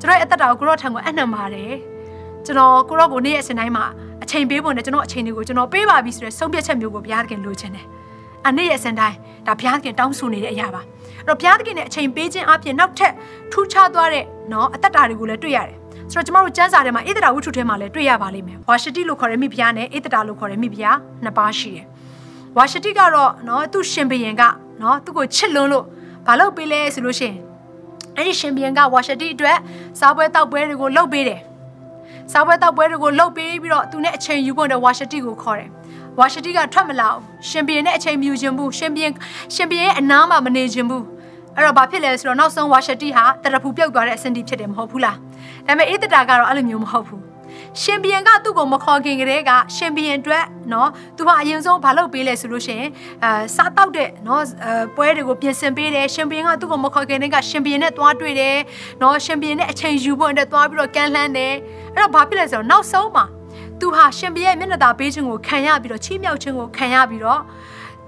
ကျွန်တော်ရဲ့အသက်တာကိုကိုရောထံကိုအနှံပါတယ်။ကျွန်တော်ကိုရောကိုနေ့ရက်အစဉ်တိုင်းမှာအချိန်ပေးဖို့နဲ့ကျွန်တော်အချိန်တွေကိုကျွန်တော်ပေးပါပြီဆိုတဲ့ဆုံးဖြတ်ချက်မျိုးကိုဘုရားသခင်လိုချင်တယ်။အနေ့ရက်အစဉ်တိုင်းဒါဘုရားသခင်တောင်းဆိုနေတဲ့အရာပါ။အဲ့တော့ဘုရားသခင်နဲ့အချိန်ပေးခြင်းအပြင်နောက်ထပ်ထူးခြားသွားတဲ့နော်အသက်တာတွေကိုလည်းတွေ့ရတယ်။ဆိုတော့ကျမတို့စံစာထဲမှာဣတတာဝိထုထဲမှာလည်းတွေ့ရပါလိမ့်မယ်။ဝါရှတိလို့ခေါ်တဲ့မိဖုရားနဲ့ဣတတာလို့ခေါ်တဲ့မိဖုရားနှစ်ပါးရှိတယ်။ဝါရှတိကတော့နော်သူ့ရှင်ဘုရင်က နော်သူ့ကိုချစ်လွန်းလို့ဘာလုပ်ပေးလဲဆိုလို့ရှိရင်အဲ့ဒီရှင်ဘီယံကဝါရှတိအတွက်စားပွဲတောက်ပွဲတွေကိုလုပ်ပေးတယ်စားပွဲတောက်ပွဲတွေကိုလုပ်ပေးပြီးတော့သူနဲ့အချိန်ယူဖို့တဲ့ဝါရှတိကိုခေါ်တယ်ဝါရှတိကထွက်မလာဘူးရှင်ဘီယံနဲ့အချိန်မယူခြင်းဘူးရှင်ဘီယံရှင်ဘီယံရဲ့အနားမှာမနေခြင်းဘူးအဲ့တော့ဘာဖြစ်လဲဆိုတော့နောက်ဆုံးဝါရှတိဟာတရဖူပြုတ်သွားတဲ့အဆင့်တီဖြစ်တယ်မဟုတ်ဘူးလားဒါပေမဲ့အေးတတာကတော့အဲ့လိုမျိုးမဟုတ်ဘူး ရှင်ဘီယံကသူ့ကိုမခေါ်ခင်ကတည်းကရှင်ဘီယံအတွက်နော်သူကအရင်ဆုံးဘာလုပ်ပေးလဲဆိုလို့ရှိရင်အဲစားတောက်တဲ့နော်အဲပွဲတွေကိုပြင်ဆင်ပေးတယ်ရှင်ဘီယံကသူ့ကိုမခေါ်ခင်တည်းကရှင်ဘီယံနဲ့သွားတွေ့တယ်နော်ရှင်ဘီယံနဲ့အချိန်ယူဖို့အတွက်သွားပြီးတော့ကမ်းလှမ်းတယ်အဲ့တော့ဘာဖြစ်လဲဆိုတော့နောက်ဆုံးမှာသူဟာရှင်ဘီယံမျက်နှာသာပေးခြင်းကိုခံရပြီးတော့ချီးမြှောက်ခြင်းကိုခံရပြီးတော့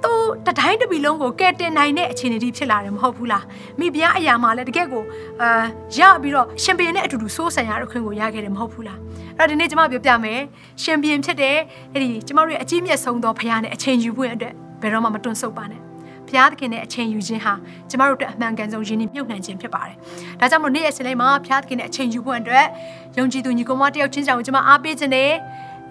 သူတတိုင်းတပီလုံးကိုကဲတင်နိုင်တဲ့အခြေအနေတွေဖြစ်လာတယ်မဟုတ်ဘူးလားမိဖုရားအရာမှာလည်းတကယ့်ကိုအာရပြီးတော့ရှင်ဘီယံနဲ့အတူတူစိုးဆန်ရတဲ့ခွင့်ကိုရခဲ့တယ်မဟုတ်ဘူးလား အဲ့တော့ဒီနေ့ကျွန်မပြောပြမယ်ရှင်ဘီယံဖြစ်တဲ့အဲ့ဒီကျွန်မတို့ရဲ့အကြီးမြတ်ဆုံးသောဘုရားနဲ့အချိန်ယူဖို့အတွက်ဘယ်တော့မှမတွန့်ဆုတ်ပါနဲ့ဘုရားသခင်နဲ့အချိန်ယူခြင်းဟာကျမတို့အတွက်အမှန်ကန်ဆုံးယဉ်ကျေးမြုပ်နှံခြင်းဖြစ်ပါတယ်။ဒါကြောင့်မလို့နေ့ရက်စလိုက်မှာဘုရားသခင်နဲ့အချိန်ယူဖို့အတွက်ယုံကြည်သူညီကောင်မတယောက်ချင်းဆောင်ကိုကျမအားပေးခြင်းနဲ့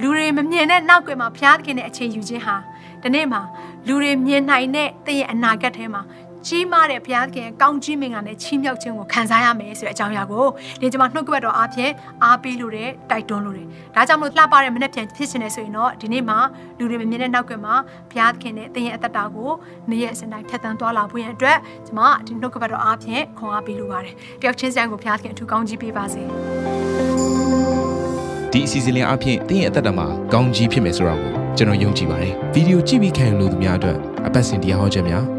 လူတွေမမြင်တဲ့နောက်ွယ်မှာဘုရားသခင်နဲ့အချိန်ယူခြင်းဟာဒီနေ့မှာလူတွေမြင်နိုင်တဲ့တည့်ရဲ့အနာဂတ်ထဲမှာ ကြီးမားတဲ့ဘုရားသခင်ကောင်းကြီးမင်္ဂလာနဲ့ချီးမြှောက်ခြင်းကိုခံစားရမယ်ဆိုတဲ့အကြောင်းအရာကိုဒီကျွန်မနှုတ်ကပတ်တော်အားဖြင့်အားပေးလို့တဲ့တိုက်တွန်းလို့တယ်။ဒါကြောင့်မလို့လှပတဲ့မနေ့ပြန်ဖြစ်ရှင်နေဆိုရင်တော့ဒီနေ့မှာလူတွေမမြင်တဲ့နောက်ကွယ်မှာဘုရားသခင်နဲ့သင်ရဲ့အသက်တာကိုနေ့ရက်အစဉ်တိုင်းဖြတ်သန်းသွားလာဖို့ရန်အတွက်ကျွန်မဒီနှုတ်ကပတ်တော်အားဖြင့်ခွန်အားပေးလိုပါတယ်။တယောက်ချင်းစံကိုဘုရားသခင်အထူးကောင်းကြီးပေးပါစေ။ဒီအစီအစဉ်လေးအပြင်တင်းရဲ့အသက်တာမှာကောင်းကြီးဖြစ်မယ်ဆိုတာကိုကျွန်တော်ယုံကြည်ပါတယ်ဗီဒီယိုကြည့်ပြီးခံယူလို့သူများအတွက်အပတ်စဉ်တရားဟောခြင်းများ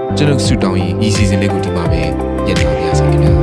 ကျွန်တော်ဆုတောင်းရင်ဤစီစဉ်လေးကိုဒီမှာပဲညှိနှိုင်းပါရစေခင်ဗျာ